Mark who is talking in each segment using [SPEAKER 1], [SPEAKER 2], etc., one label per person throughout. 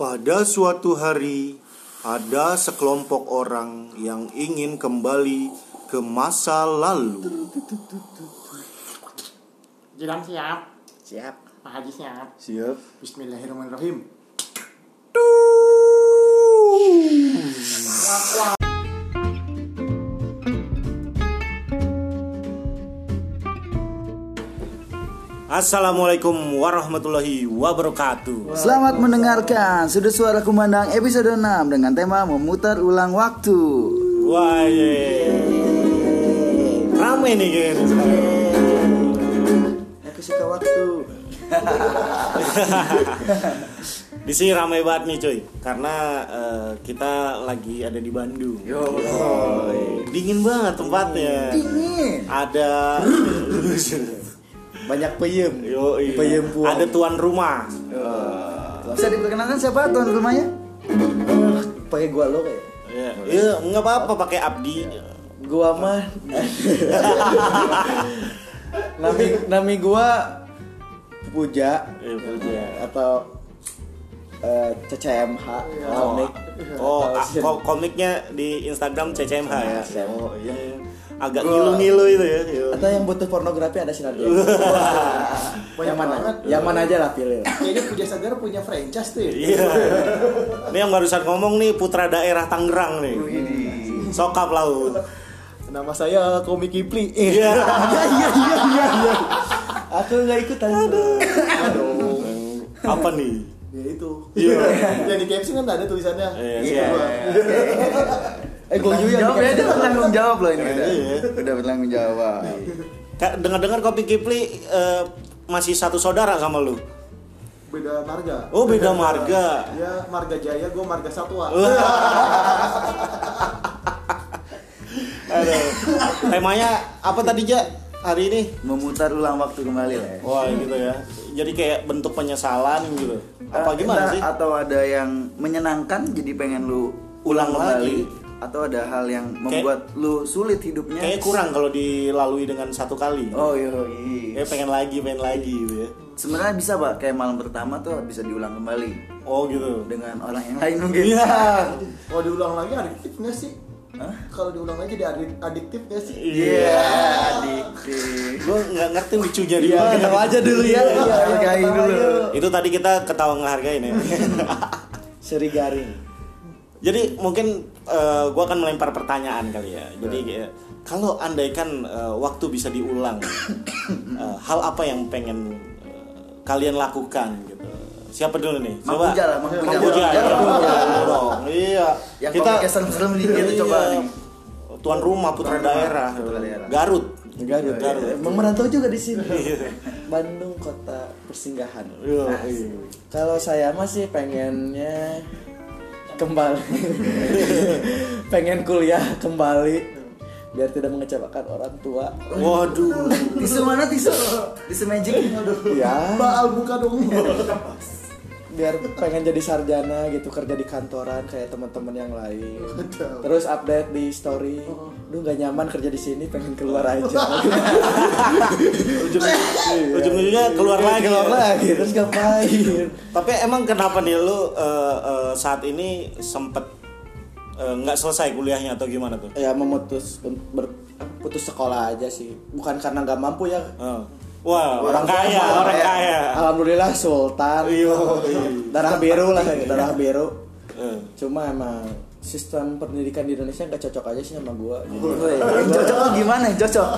[SPEAKER 1] Pada suatu hari, ada sekelompok orang yang ingin kembali ke masa lalu.
[SPEAKER 2] Jidan siap,
[SPEAKER 3] Siap.
[SPEAKER 2] Pak Haji siap.
[SPEAKER 3] Siap.
[SPEAKER 2] Bismillahirrahmanirrahim.
[SPEAKER 1] Assalamualaikum warahmatullahi wabarakatuh.
[SPEAKER 3] Selamat mendengarkan Sudut Suara Kumandang episode 6 dengan tema memutar ulang waktu.
[SPEAKER 1] Wah, ye. rame nih kayaknya sekarang.
[SPEAKER 3] Aku suka waktu.
[SPEAKER 1] Di sini ramai banget nih cuy, karena eh, kita lagi ada di Bandung.
[SPEAKER 3] Yo.
[SPEAKER 1] Dingin banget tempatnya.
[SPEAKER 3] Dingin.
[SPEAKER 1] Ada
[SPEAKER 3] Banyak peyem.
[SPEAKER 1] Yo,
[SPEAKER 3] Peyem puang.
[SPEAKER 1] ada tuan rumah.
[SPEAKER 3] Bisa diperkenalkan siapa tuan rumahnya? Pakai gua lo kayak.
[SPEAKER 1] Ya, ya nggak apa-apa pakai Abdi.
[SPEAKER 4] Gua mah nami nami gua Puja
[SPEAKER 1] Ya, puja.
[SPEAKER 4] atau eh, CCMH komik.
[SPEAKER 1] Oh,
[SPEAKER 4] Atau
[SPEAKER 1] ah,
[SPEAKER 4] si-
[SPEAKER 1] ko- komiknya di Instagram CCMH ya.
[SPEAKER 4] CCMH.
[SPEAKER 1] Oh, iya. Agak ngilu-ngilu itu ya. Iya.
[SPEAKER 4] atau yang butuh pornografi ada sinar dia. yang mana? Yang mana aja lah pilih.
[SPEAKER 5] Kayaknya Puja Sagar punya franchise tuh ya.
[SPEAKER 1] Iya. Ini yang barusan ngomong nih putra daerah Tangerang nih. Sokap laut.
[SPEAKER 4] Nama saya Komik Kipli.
[SPEAKER 1] Iya.
[SPEAKER 4] Iya iya iya iya. iya. Aku nggak ikutan.
[SPEAKER 1] Apa nih?
[SPEAKER 5] Ya itu.
[SPEAKER 1] Iya.
[SPEAKER 5] Yang di caption kan ada tulisannya.
[SPEAKER 1] Iya,
[SPEAKER 5] Gitu,
[SPEAKER 1] iya.
[SPEAKER 4] Eh gue juga
[SPEAKER 3] Jawab ya, dia bertanggung jawab loh ini. Udah,
[SPEAKER 1] Iya.
[SPEAKER 3] udah bertanggung jawab.
[SPEAKER 1] Kak, dengar-dengar Kopi Kipli eh, masih satu saudara sama lu.
[SPEAKER 5] Beda marga.
[SPEAKER 1] Oh, beda marga.
[SPEAKER 5] Ya Marga Jaya, gue Marga Satwa.
[SPEAKER 1] Aduh. Temanya apa tadi, Ja? Hari ini?
[SPEAKER 3] Memutar ulang waktu kembali lah. ya.
[SPEAKER 1] Wah, gitu ya. Jadi kayak bentuk penyesalan gitu. Apa
[SPEAKER 3] Eh,
[SPEAKER 1] gimana
[SPEAKER 3] entah
[SPEAKER 1] sih?
[SPEAKER 3] Atau ada yang menyenangkan jadi pengen lu
[SPEAKER 1] Ulang
[SPEAKER 3] ulang
[SPEAKER 1] lagi.
[SPEAKER 3] Atau ada hal yang membuat lu sulit hidupnya?
[SPEAKER 1] Kayak kurang kalau dilalui dengan satu kali.
[SPEAKER 3] Oh iya.
[SPEAKER 1] Kayak pengen lagi, pengen lagi gitu ya.
[SPEAKER 3] Sebenarnya bisa pak, kayak malam pertama tuh bisa diulang kembali
[SPEAKER 1] Oh gitu.
[SPEAKER 3] dengan orang yang lain mungkin.
[SPEAKER 1] Iya.
[SPEAKER 5] Kalau diulang lagi adiktif nggak sih?
[SPEAKER 3] Hah?
[SPEAKER 5] Kalau diulang lagi jadi adik- adiktif nggak sih?
[SPEAKER 1] Iya.
[SPEAKER 3] Adiktif.
[SPEAKER 1] Gue nggak ngerti lucunya di
[SPEAKER 4] Iya,
[SPEAKER 1] mana.
[SPEAKER 4] tahu aja dulu ya.
[SPEAKER 3] Iya, hargain dulu.
[SPEAKER 1] Itu tadi kita ketawa ngehargain ya.
[SPEAKER 4] Seri garing.
[SPEAKER 1] Jadi mungkin eh, gua akan melempar pertanyaan kali ya. Jadi kayak, kalau andaikan eh, waktu bisa diulang, eh, hal apa yang pengen eh, kalian lakukan gitu? Siapa dulu nih?
[SPEAKER 3] Mang lah, Mang
[SPEAKER 1] Mang
[SPEAKER 3] Puja. Ya,
[SPEAKER 1] ya.
[SPEAKER 3] Mang Puja.
[SPEAKER 1] dong. Iya.
[SPEAKER 3] Yang
[SPEAKER 1] kita
[SPEAKER 3] serem-serem dikit
[SPEAKER 1] Iya.
[SPEAKER 3] coba nih.
[SPEAKER 1] Tuan rumah putra daerah.
[SPEAKER 3] daerah.
[SPEAKER 1] Garut.
[SPEAKER 4] Garut.
[SPEAKER 1] Garut.
[SPEAKER 4] Emang merantau juga di sini. Bandung kota persinggahan.
[SPEAKER 1] Iya, iya.
[SPEAKER 4] Kalau saya masih pengennya kembali, pengen kuliah kembali biar tidak mengecewakan orang tua.
[SPEAKER 1] Waduh.
[SPEAKER 3] Tisu mana tisu? Tisu magic.
[SPEAKER 4] Ya,
[SPEAKER 5] Baal buka dong.
[SPEAKER 4] biar pengen jadi sarjana gitu kerja di kantoran kayak teman-teman yang lain. Terus update di story. Duh nggak nyaman kerja di sini, pengen keluar aja.
[SPEAKER 1] Ujung, ujung-ujungnya keluar lagi.
[SPEAKER 4] keluar lagi. Terus ngapain?
[SPEAKER 1] Tapi emang kenapa nih lu eh, eh, saat ini sempet eh, nggak selesai kuliahnya atau gimana tuh?
[SPEAKER 4] ya memutus ber- putus sekolah aja sih bukan karena nggak mampu ya
[SPEAKER 1] Eh. Wah, orang kaya,
[SPEAKER 4] mah,
[SPEAKER 1] orang
[SPEAKER 4] ya.
[SPEAKER 1] kaya.
[SPEAKER 4] alhamdulillah sultan
[SPEAKER 1] Iya.
[SPEAKER 4] darah biru lah darah biru
[SPEAKER 1] Eh.
[SPEAKER 4] cuma emang sistem pendidikan di Indonesia nggak cocok aja sih sama gua gitu.
[SPEAKER 3] Yang cocok tuh gimana? Yang cocok.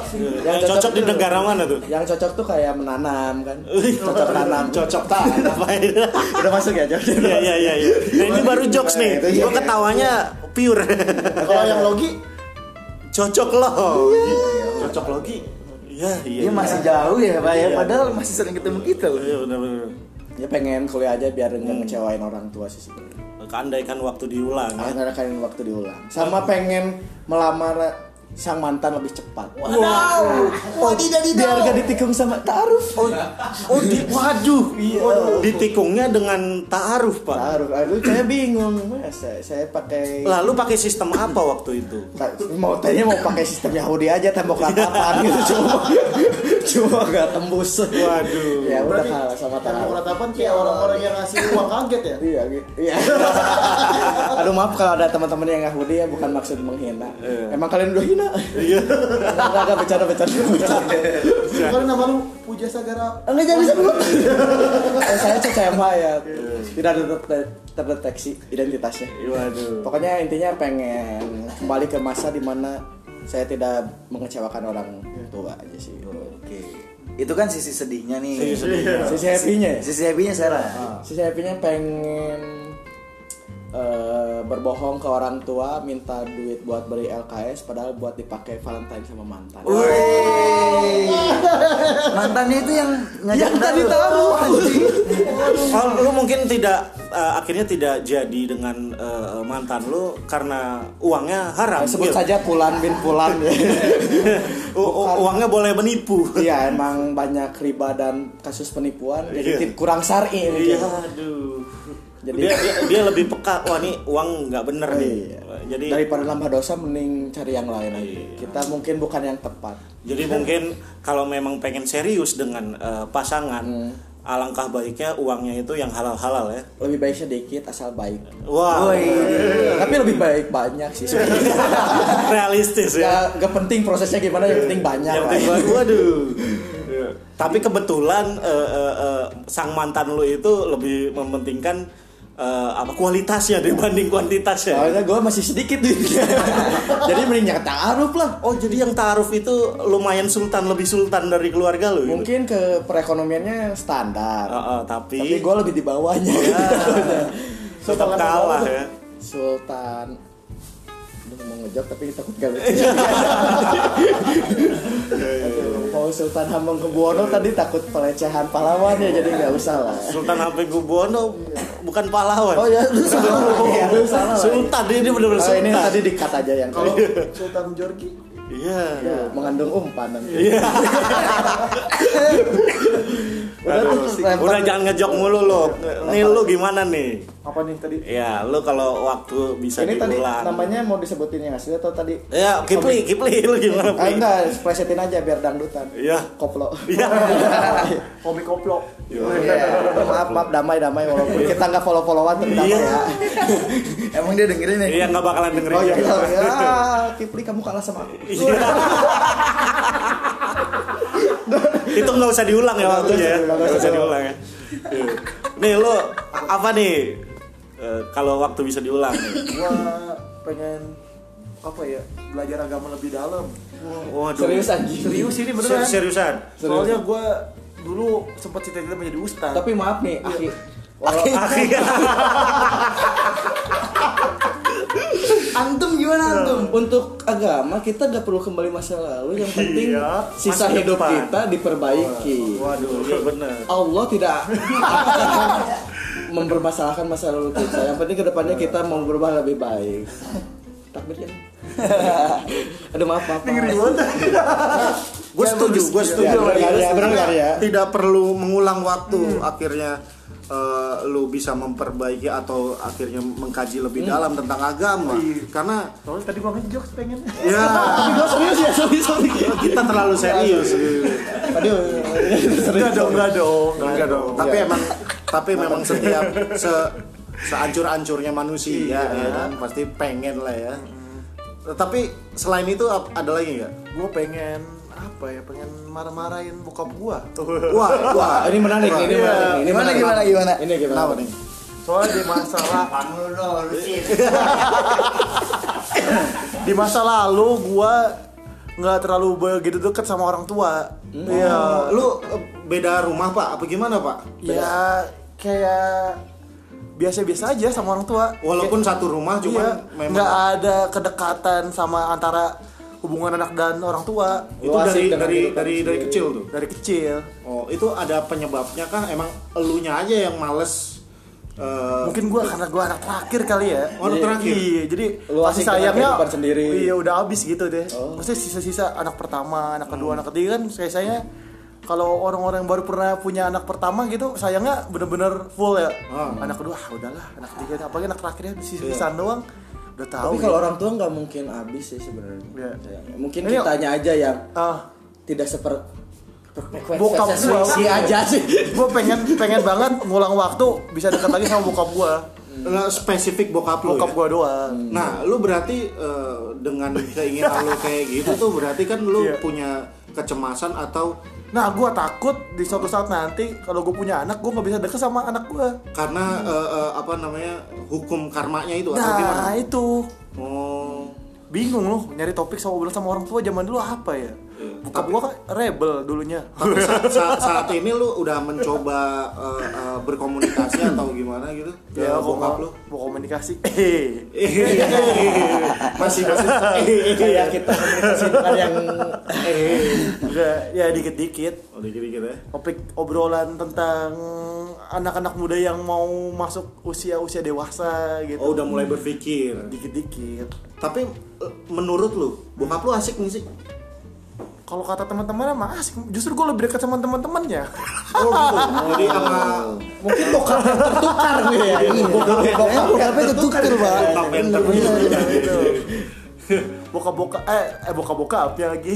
[SPEAKER 1] Yang cocok di
[SPEAKER 4] tuh-
[SPEAKER 1] negara mana tuh?
[SPEAKER 4] yang cocok tuh kayak menanam kan cocok menanam
[SPEAKER 1] Cocok tak? Ngapain?
[SPEAKER 4] udah masuk ya cocok
[SPEAKER 1] Iya iya iya. iya. Nah, ini baru jokes nih.
[SPEAKER 4] Iya,
[SPEAKER 1] Gua ketawanya pure.
[SPEAKER 5] Kalau yang logi,
[SPEAKER 1] Cocok loh. Cocok logi. Iya iya.
[SPEAKER 3] Dia masih jauh ya, Pak ya. Padahal masih sering ketemu kita loh.
[SPEAKER 1] Iya benar-benar.
[SPEAKER 4] ya pengen kuliah aja biar nggak ngecewain orang tua sih sebenarnya
[SPEAKER 1] Keandaikan waktu diulang. ya.
[SPEAKER 4] Karena kan waktu diulang. Sama pengen melamar sang mantan lebih cepat.
[SPEAKER 5] wow, oh tidak
[SPEAKER 4] Biar gak ditikung sama taruh.
[SPEAKER 1] Oh, oh di, waduh, ditikungnya dengan ta'aruf pak.
[SPEAKER 4] Taruh. Aduh, saya bingung. Saya, saya pakai
[SPEAKER 1] Lalu pakai sistem apa waktu itu?
[SPEAKER 4] mau tanya mau pakai sistem Yahudi aja tembok ratapan gitu cuma cuma gak tembus.
[SPEAKER 1] Waduh.
[SPEAKER 4] ya udah kalah sama taruh
[SPEAKER 5] ratapan kayak orang-orang yang ngasih uang kaget ya.
[SPEAKER 4] iya gitu. Iya. Aduh maaf kalau ada teman-teman yang Yahudi ya bukan maksud menghina. Emang kalian udah hina?
[SPEAKER 1] Iya.
[SPEAKER 4] enggak enggak bercanda bercanda bercanda.
[SPEAKER 5] Bukan nama lu? Puja Sagara.
[SPEAKER 4] enggak jangan disebut Eh, saya CCMA ya. Tidak terdet- terdeteksi identitasnya.
[SPEAKER 1] Waduh.
[SPEAKER 4] pokoknya intinya pengen kembali ke masa di mana saya tidak mengecewakan orang tua aja sih
[SPEAKER 3] Oke. Itu kan sisi sedihnya nih.
[SPEAKER 1] Sisi sedihnya.
[SPEAKER 4] sisi happy-nya ya
[SPEAKER 3] Sisi happy-nya Sarah.
[SPEAKER 4] sisi happy-nya pengen eh, berbohong ke orang tua minta duit buat beli LKS padahal buat dipakai Valentine sama mantan.
[SPEAKER 3] Mantannya itu yang ngajak
[SPEAKER 4] Yang tadi taruh, anjing.
[SPEAKER 1] Oh, lu mungkin tidak eh, akhirnya tidak jadi dengan eh, mantan lu karena uangnya haram.
[SPEAKER 4] sebut
[SPEAKER 1] gitu.
[SPEAKER 4] saja Pulan bin Pulan ya
[SPEAKER 1] uangnya boleh menipu.
[SPEAKER 4] Iya emang banyak riba dan kasus penipuan jadi
[SPEAKER 1] Iya.
[SPEAKER 4] kurang syar'i
[SPEAKER 1] Iya, aduh.
[SPEAKER 4] Jadi
[SPEAKER 1] dia, dia, dia lebih peka. Wah, nih uang nggak bener nih.
[SPEAKER 4] Iya.
[SPEAKER 1] Jadi
[SPEAKER 4] daripada nambah dosa mending cari yang lain aja.
[SPEAKER 1] Iya.
[SPEAKER 4] Kita mungkin bukan yang tepat.
[SPEAKER 1] jadi mungkin kalau memang pengen serius dengan eh, pasangan,
[SPEAKER 4] Hmm.
[SPEAKER 1] alangkah baiknya uangnya itu yang halal-halal ya.
[SPEAKER 4] Lebih baik sedikit asal baik.
[SPEAKER 1] Wah,
[SPEAKER 4] Tapi lebih baik banyak sih
[SPEAKER 1] realistis ya.
[SPEAKER 4] Gak, gak penting prosesnya gimana yang penting banyak.
[SPEAKER 1] Yang penting banget, waduh. Tapi kebetulan eh, eh, eh, sang mantan lu itu lebih mementingkan eh, apa kualitasnya dibanding kuantitasnya.
[SPEAKER 4] Soalnya gue masih sedikit duitnya. Jadi mending yang taruh lah.
[SPEAKER 1] Oh jadi yang taaruf itu lumayan sultan lebih sultan dari keluarga lu. gitu?
[SPEAKER 4] Mungkin ke perekonomiannya standar.
[SPEAKER 1] Oh, oh, tapi,
[SPEAKER 4] Tapi gue lebih di bawahnya.
[SPEAKER 1] tetap kalah ya.
[SPEAKER 4] Sultan Mau ngejok tapi takut gak lucu mau Sultan Hamengkubuwono tadi takut pelecehan pahlawan ya jadi nggak usah lah
[SPEAKER 1] Sultan Hamengkubuwono bukan pahlawan.
[SPEAKER 4] oh ya lu salah Iya, lu salah lah.
[SPEAKER 1] Sultan ini benar-benar
[SPEAKER 4] Oh,
[SPEAKER 1] sultan.
[SPEAKER 4] ini tadi dikat aja yang
[SPEAKER 5] Kalau Sultan Jorgi
[SPEAKER 1] Iya.
[SPEAKER 4] mengandung umpan nanti
[SPEAKER 1] Iya.
[SPEAKER 4] udah
[SPEAKER 1] Aduh,
[SPEAKER 4] tuh lempar.
[SPEAKER 1] Udah jangan ngejok mulu lo. Nih lu gimana nih?
[SPEAKER 5] apa nih tadi?
[SPEAKER 1] Ya, lu kalau waktu bisa
[SPEAKER 4] ini tadi
[SPEAKER 1] diulang.
[SPEAKER 4] namanya mau disebutin yang asli atau tadi
[SPEAKER 1] Ya, Kipli, Kipli lu gimana?
[SPEAKER 4] ah enggak presetin aja biar dangdutan
[SPEAKER 1] Iya.
[SPEAKER 4] koplo
[SPEAKER 1] Iya.
[SPEAKER 5] Komik koplo.
[SPEAKER 4] Iya, maaf maaf damai damai walaupun kita nggak follow followan tapi damai
[SPEAKER 1] Iya.
[SPEAKER 4] ya.
[SPEAKER 3] Emang dia dengerin ya?
[SPEAKER 1] Iya nggak bakalan dengerin.
[SPEAKER 4] Oh iya,
[SPEAKER 1] juga.
[SPEAKER 4] iya. ya, Kipli kamu kalah sama aku.
[SPEAKER 1] Iya. Itu nggak usah diulang ya waktunya ya.
[SPEAKER 4] Nggak usah diulang.
[SPEAKER 1] ya. Iya. Nih lo apa nih? Eh, kalau waktu bisa diulang nih.
[SPEAKER 5] Gua pengen apa ya belajar agama lebih dalam.
[SPEAKER 1] Waduh.
[SPEAKER 4] Serius anjing.
[SPEAKER 5] Serius ini beneran.
[SPEAKER 1] Ser- Seriusan.
[SPEAKER 5] Soalnya gua dulu sempat cita-cita menjadi ustaz.
[SPEAKER 4] Tapi maaf nih, Aki.
[SPEAKER 1] Akhirnya.
[SPEAKER 3] Antum gimana antum?
[SPEAKER 4] Untuk agama kita nggak perlu kembali masa lalu, yang penting
[SPEAKER 1] Iya,
[SPEAKER 4] sisa hidup
[SPEAKER 1] depan.
[SPEAKER 4] kita diperbaiki.
[SPEAKER 1] Waduh, iya bener.
[SPEAKER 4] Allah tidak mempermasalahkan masa lalu kita. Yang penting ke depannya kita mau berubah lebih baik. Takbir ya. Aduh maaf maaf. maaf.
[SPEAKER 1] Gue setuju, gue setuju.
[SPEAKER 4] Ya, benar,
[SPEAKER 1] Jadi
[SPEAKER 4] ya,
[SPEAKER 1] sebenarnya
[SPEAKER 4] benar, ya.
[SPEAKER 1] tidak perlu mengulang waktu. Akhirnya eh, lu bisa memperbaiki atau akhirnya mengkaji lebih dalam tentang agama. Karena
[SPEAKER 5] Soalnya tadi gua ngejok pengen.
[SPEAKER 1] ya
[SPEAKER 4] Gue serius ya, sorry sorry.
[SPEAKER 1] kita terlalu serius.
[SPEAKER 4] Aduh,
[SPEAKER 5] Enggak dong, enggak dong.
[SPEAKER 1] Enggak dong. Tapi emang tapi memang setiap se seancur-ancurnya manusia ya kan pasti pengen lah ya. Tapi selain itu ada lagi nggak?
[SPEAKER 5] Gue pengen apa ya? Pengen marah-marahin bokap gua.
[SPEAKER 1] Wah, wah,
[SPEAKER 4] ini menarik, ini
[SPEAKER 5] Iya.
[SPEAKER 4] menarik. Ini
[SPEAKER 3] Gimana
[SPEAKER 4] menarik.
[SPEAKER 3] gimana gimana?
[SPEAKER 4] Ini gimana?
[SPEAKER 1] kenapa nih?
[SPEAKER 5] Soalnya di masalah di masa lalu gua nggak terlalu begitu dekat sama orang tua. Iya.
[SPEAKER 1] Lu eh, beda rumah pak? Apa gimana pak?
[SPEAKER 5] Ya kayak biasa-biasa aja sama orang tua.
[SPEAKER 1] Walaupun satu rumah cuma
[SPEAKER 5] iya,
[SPEAKER 1] memang
[SPEAKER 5] nggak ada kedekatan sama antara hubungan anak dan orang tua
[SPEAKER 1] itu
[SPEAKER 4] Lu asik
[SPEAKER 1] dari dari dari dari kecil tuh.
[SPEAKER 5] dari kecil.
[SPEAKER 1] Oh, itu ada penyebabnya kah? Emang elunya aja yang males eh,
[SPEAKER 5] Mungkin gua karena gua anak terakhir kali ya.
[SPEAKER 1] Oh, anak terakhir?
[SPEAKER 5] Iya, jadi
[SPEAKER 4] Lu
[SPEAKER 5] kasih
[SPEAKER 4] dengan
[SPEAKER 5] sayangnya
[SPEAKER 4] sendiri.
[SPEAKER 5] Iya, udah habis gitu deh.
[SPEAKER 4] Oh.
[SPEAKER 5] Maksudnya sisa-sisa anak pertama, anak kedua, anak ketiga kan saya saya kalau orang-orang yang baru pernah punya anak pertama gitu sayangnya bener-bener full ya.
[SPEAKER 1] Ah.
[SPEAKER 5] Anak kedua, ah, udahlah, anak ketiga apalagi anak terakhirnya sisa-sisaan doang. Udah tahu.
[SPEAKER 4] Tapi kalau
[SPEAKER 5] gitu.
[SPEAKER 4] orang tua nggak mungkin habis sih sebenarnya.
[SPEAKER 5] Iya.
[SPEAKER 4] Sayangnya. Mungkin
[SPEAKER 5] Ini-
[SPEAKER 4] kitanya aja yang
[SPEAKER 5] ah
[SPEAKER 4] tidak seper
[SPEAKER 5] bokap gua
[SPEAKER 4] si aja sih
[SPEAKER 5] gue pengen pengen banget ngulang waktu bisa dekat lagi sama bokap gue
[SPEAKER 1] Nah, spesifik bokap lu
[SPEAKER 5] bokap
[SPEAKER 1] ya?
[SPEAKER 5] gue doang
[SPEAKER 1] Nah, lu berarti eh, dengan keinginan lu kayak gitu tuh berarti kan lu
[SPEAKER 5] Iya.
[SPEAKER 1] punya kecemasan atau
[SPEAKER 5] nah gue takut di suatu saat nanti kalau gue punya anak gue nggak bisa deket sama anak gue
[SPEAKER 1] karena eh, eh, apa namanya hukum karmanya itu atau gimana?
[SPEAKER 5] nah itu.
[SPEAKER 1] Oh,
[SPEAKER 5] bingung loh nyari topik sama sama orang tua zaman dulu apa ya bokap gue kan rebel dulunya
[SPEAKER 1] tapi saat, saat, saat ini lu udah mencoba eh, eh, berkomunikasi atau gimana gitu? ke
[SPEAKER 5] ya
[SPEAKER 1] bokap lu?
[SPEAKER 5] mau komunikasi
[SPEAKER 1] masih masih
[SPEAKER 4] kayak kita komunikasi dengan yang
[SPEAKER 5] enggak ya dikit dikit
[SPEAKER 1] Oh, dikit-dikit ya.
[SPEAKER 5] topik obrolan tentang anak-anak muda yang mau masuk usia-usia dewasa gitu
[SPEAKER 1] Oh, udah mulai berpikir.
[SPEAKER 5] dikit-dikit
[SPEAKER 1] Tapi eh, menurut lu, bokap lu asik nih sih?
[SPEAKER 5] Kalau kata teman-teman mah asik justru gue lebih dekat sama teman-temannya.
[SPEAKER 1] Oh, gitu. Jadi sama
[SPEAKER 4] mungkin bokap yang tertukar nih. Ya bokap bokap bokapnya tertukar. pak.
[SPEAKER 1] Yang tertukar.
[SPEAKER 5] gitu bokap-bokap eh eh bokap-bokap ya lagi.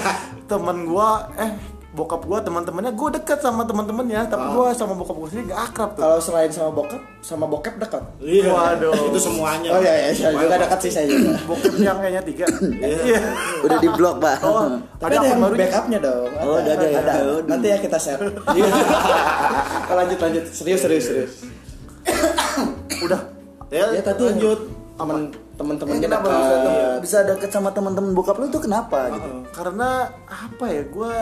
[SPEAKER 5] Teman gua eh bokap gua teman-temannya gua dekat sama teman-temannya tapi gua sama bokap gua sendiri gak akrab tuh.
[SPEAKER 4] Kalau selain sama bokap sama bokap dekat
[SPEAKER 1] Iya.
[SPEAKER 5] Waduh.
[SPEAKER 1] Itu semuanya.
[SPEAKER 4] oh iya iya saya juga dekat sih saya juga.
[SPEAKER 5] Bokap yang kayaknya tiga. Iya.
[SPEAKER 3] Udah di blok pak.
[SPEAKER 5] oh
[SPEAKER 4] tapi
[SPEAKER 5] ada
[SPEAKER 4] ada yang backupnya dong.
[SPEAKER 3] Oh, udah ada ya? Udah.
[SPEAKER 4] nanti ya kita share. Oh, lanjut lanjut. Serius serius serius.
[SPEAKER 5] Udah.
[SPEAKER 1] Ya,
[SPEAKER 4] ya tadi
[SPEAKER 1] lanjut.
[SPEAKER 4] teman teman-temannya
[SPEAKER 3] Kenapa bisa, bisa deket sama teman-teman bokap lu tuh kenapa gitu?
[SPEAKER 5] karena apa ya? Gua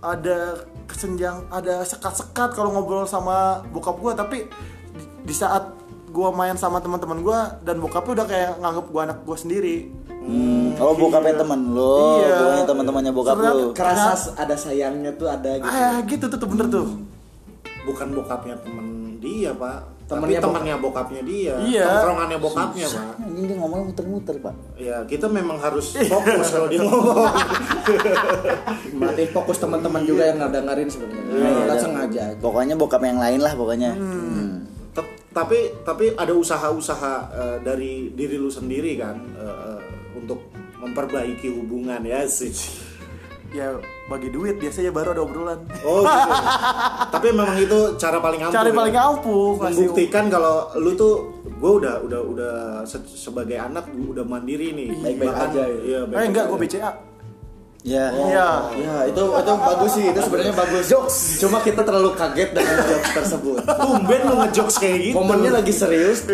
[SPEAKER 5] ada kesenjang ada sekat-sekat kalau ngobrol sama bokap gua tapi di, di saat gua main sama teman-teman gua dan bokapnya udah kayak nganggep gua anak gua sendiri
[SPEAKER 3] Oh bokapnya temen lu,
[SPEAKER 5] Iya.
[SPEAKER 3] bukannya teman-temannya bokap lu.
[SPEAKER 4] kerasa ada sayangnya tuh ada gitu
[SPEAKER 5] ah gitu tuh, tuh bener tuh
[SPEAKER 1] Bukan bokapnya temen dia, Pak.
[SPEAKER 4] Temennya
[SPEAKER 1] Tapi temannya bokapnya dia.
[SPEAKER 5] Iya.
[SPEAKER 1] Tongkrongannya bokapnya, Pak.
[SPEAKER 3] Ini dia ngomong muter-muter pak.
[SPEAKER 1] Ya, kita memang harus fokus kalau dia ngomong.
[SPEAKER 4] berarti fokus teman-teman juga yang ngedengerin sebenarnya nggak sengaja
[SPEAKER 3] Pokoknya bokap yang lain lah pokoknya. Hmm.
[SPEAKER 1] Tep- tapi tapi ada usaha-usaha eh, dari diri lu sendiri kan eh, eh, untuk memperbaiki hubungan ya sih.
[SPEAKER 5] Ya bagi duit biasanya baru ada obrolan.
[SPEAKER 1] Oh gitu. tapi memang itu cara paling ampuh.
[SPEAKER 5] cari
[SPEAKER 1] ya?
[SPEAKER 5] paling ampuh
[SPEAKER 1] membuktikan kalau lu tuh gue udah udah udah se- sebagai anak udah mandiri nih.
[SPEAKER 4] Baik-baik
[SPEAKER 1] Bahkan-
[SPEAKER 4] aja ya.
[SPEAKER 1] iya,
[SPEAKER 5] eh
[SPEAKER 1] baik-baik
[SPEAKER 5] enggak gue BCA
[SPEAKER 3] Ya.
[SPEAKER 5] iya.
[SPEAKER 4] ya itu itu bagus sih itu sebenarnya bagus. Jokes. Cuma kita terlalu kaget dengan jokes tersebut.
[SPEAKER 1] Tumben lu ngejokes kayak gitu.
[SPEAKER 4] Momennya lagi serius.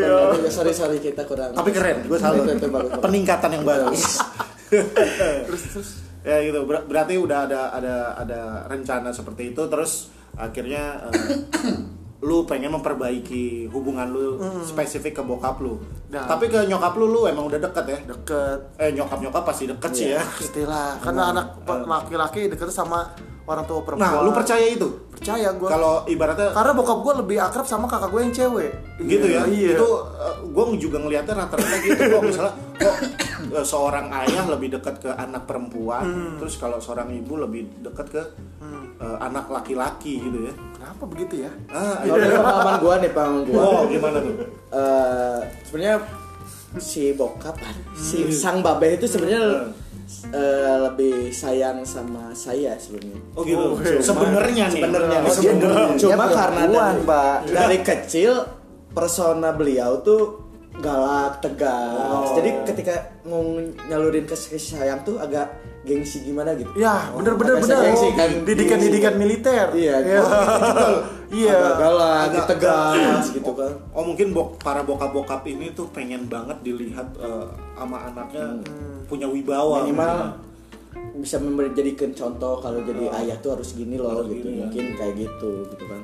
[SPEAKER 4] Sorry sorry kita kurang.
[SPEAKER 1] Tapi keren gue salut.
[SPEAKER 4] Bagus.
[SPEAKER 1] peningkatan yang bagus. Terus terus ya gitu ber- berarti udah ada ada ada rencana seperti itu terus akhirnya eh, lu pengen memperbaiki hubungan lu spesifik ke bokap lu.
[SPEAKER 5] Nah.
[SPEAKER 1] tapi ke nyokap lu lu emang udah deket ya?
[SPEAKER 5] Deket.
[SPEAKER 1] Eh nyokap nyokap pasti deket sih ya.
[SPEAKER 5] Istilah karena anak laki-laki deket sama orang tua perempuan.
[SPEAKER 1] Nah lu percaya itu?
[SPEAKER 5] Percaya gue
[SPEAKER 1] kalau ibaratnya
[SPEAKER 5] karena bokap gue lebih akrab sama kakak gue yang cewek.
[SPEAKER 1] Gitu ya?
[SPEAKER 5] iya.
[SPEAKER 1] Itu gue juga ngeliatnya rata-rata gitu. Kok misalnya kok eh, seorang ayah lebih dekat ke anak perempuan
[SPEAKER 5] Hmm.
[SPEAKER 1] terus kalau seorang ibu lebih dekat ke eh, anak laki-laki gitu ya.
[SPEAKER 5] Kenapa begitu ya?
[SPEAKER 1] Ah
[SPEAKER 4] dari pengalaman gua nih pengalaman gua.
[SPEAKER 1] Oh gimana tuh?
[SPEAKER 4] Eh sebenarnya si bokap si sang babe itu sebenarnya eh, lebih sayang sama saya sebenarnya.
[SPEAKER 1] Oh gitu? Sebenarnya nih.
[SPEAKER 4] sebenarnya
[SPEAKER 1] Oh,
[SPEAKER 4] cuma,
[SPEAKER 1] sebenarnya.
[SPEAKER 4] cuma karena dari,
[SPEAKER 3] Pak.
[SPEAKER 4] dari kecil persona beliau tuh galak tegas. Jadi ketika mau nyalurin kasih sayang tuh agak gengsi gimana gitu.
[SPEAKER 5] Ya bener bener
[SPEAKER 4] Agak
[SPEAKER 5] bener
[SPEAKER 4] gengsi kan?
[SPEAKER 5] Didikan didikan militer.
[SPEAKER 4] Iya
[SPEAKER 5] iya. iya.
[SPEAKER 4] Agak galak
[SPEAKER 1] Agak
[SPEAKER 4] tegas gitu kan.
[SPEAKER 1] Oh mungkin bok para bokap-bokap ini tuh pengen banget dilihat eh, sama anaknya punya wibawa
[SPEAKER 4] minimal bisa menjadikan contoh kalau jadi ayah tuh harus gini loh
[SPEAKER 1] Harus
[SPEAKER 4] gitu.
[SPEAKER 1] gini, ya.
[SPEAKER 4] mungkin kayak gitu gitu kan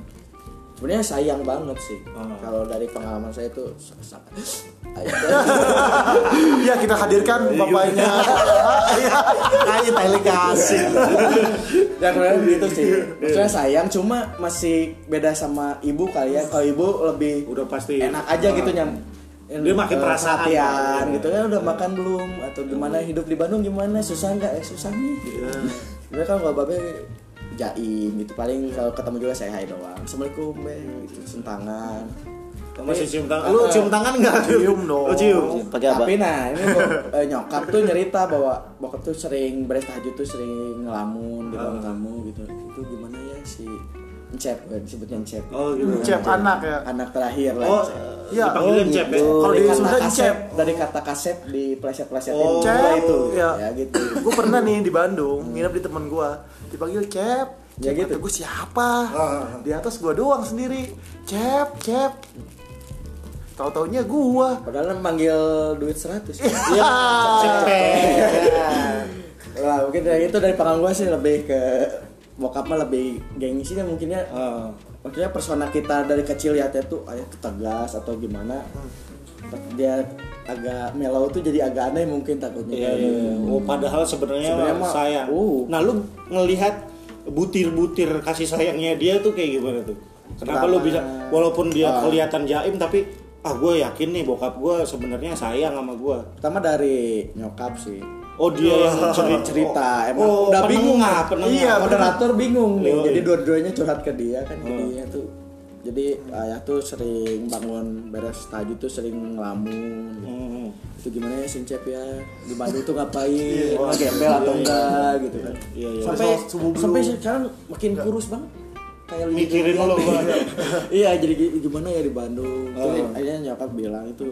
[SPEAKER 4] sebenarnya sayang banget sih.
[SPEAKER 1] Ah.
[SPEAKER 4] kalau dari pengalaman saya tuh sangat
[SPEAKER 5] ya kita hadirkan bapaknya.
[SPEAKER 1] Ayo tele kasih.
[SPEAKER 4] Dan kemudian gitu sih. Maksudnya sayang cuma masih beda sama ibu kali ya. Kalau ibu lebih
[SPEAKER 1] udah pasti.
[SPEAKER 4] enak aja gitu nyam
[SPEAKER 1] Dia makin
[SPEAKER 4] eh,
[SPEAKER 1] perasaan.
[SPEAKER 4] perhatian gitu kan. Udah makan belum? Atau gimana? Hidup di Bandung gimana? Susah nggak? Eh susah nih. Gitu. Sebenarnya kalau nggak babe jaim gitu paling kalau ketemu juga saya hai doang assalamualaikum be gitu sentangan
[SPEAKER 1] Masih cium tangan. Lu cium tangan enggak?
[SPEAKER 5] Cium dong.
[SPEAKER 1] Lu cium.
[SPEAKER 3] Pakai apa?
[SPEAKER 4] Tapi nah ini bo- eh, nyokap tuh nyerita bahwa bokap tuh sering beres tahajud tuh sering ngelamun di ruang tamu gitu. Itu gimana ya si Encep, gue disebutnya Encep.
[SPEAKER 1] Oh gitu.
[SPEAKER 5] Cep anak ya.
[SPEAKER 4] Anak terakhir lah.
[SPEAKER 1] Oh,
[SPEAKER 4] Encep.
[SPEAKER 5] Iya.
[SPEAKER 1] dipanggilnya Encep ya.
[SPEAKER 5] Kalau
[SPEAKER 4] dari
[SPEAKER 5] di
[SPEAKER 4] kata
[SPEAKER 5] Sunda Encep.
[SPEAKER 4] dari kata kasep di pleset-plesetin
[SPEAKER 1] Oh,
[SPEAKER 4] itu.
[SPEAKER 5] ya.
[SPEAKER 4] Ya gitu.
[SPEAKER 5] Gue pernah nih di Bandung, nginep di temen gue, dipanggil Cep.
[SPEAKER 4] Ya gitu.
[SPEAKER 5] gue siapa? Di atas gue doang sendiri. Cep, Cep. Tahu-taunya gua.
[SPEAKER 4] Padahal manggil duit 100.
[SPEAKER 5] Iya.
[SPEAKER 4] Wah, mungkin dari itu dari panggang gua sih lebih ke bokap mah lebih gengsi kan mungkinnya
[SPEAKER 1] Ah.
[SPEAKER 4] maksudnya persona kita dari kecil ya tuh ayah tuh tegas atau gimana Pas dia agak mellow tuh jadi agak aneh mungkin takutnya
[SPEAKER 1] Iya, iya. iya. Oh, padahal sebenarnya sayang.
[SPEAKER 4] uh.
[SPEAKER 1] Nah, lu ngelihat butir-butir kasih sayangnya dia tuh kayak gimana tuh? Kenapa lu
[SPEAKER 4] Pertama-
[SPEAKER 1] bisa walaupun dia
[SPEAKER 4] Ah.
[SPEAKER 1] kelihatan jaim tapi ah gue yakin nih bokap gue sebenarnya sayang sama gue.
[SPEAKER 4] pertama dari nyokap sih
[SPEAKER 1] Oh dia yang
[SPEAKER 4] cerita, cerita. emang
[SPEAKER 1] oh,
[SPEAKER 4] udah bingung
[SPEAKER 1] penengah, penengah.
[SPEAKER 4] iya moderator bingung nih jadi dua-duanya curhat ke dia kan ke
[SPEAKER 1] Oh.
[SPEAKER 4] dia tuh jadi ayah tuh sering bangun beres tahajud tuh sering ngelamun gitu.
[SPEAKER 1] Hmm.
[SPEAKER 4] itu gimana ya Sincep ya di Bandung tuh ngapain ngegembel atau enggak gitu kan
[SPEAKER 1] Iya, iya.
[SPEAKER 4] sampai sampai sekarang makin kurus banget kayak
[SPEAKER 1] Mikirin
[SPEAKER 4] gitu.
[SPEAKER 1] lu, Bang.
[SPEAKER 4] iya jadi gi- gimana ya di Bandung
[SPEAKER 1] Oh.
[SPEAKER 4] Terus akhirnya nyokap bilang itu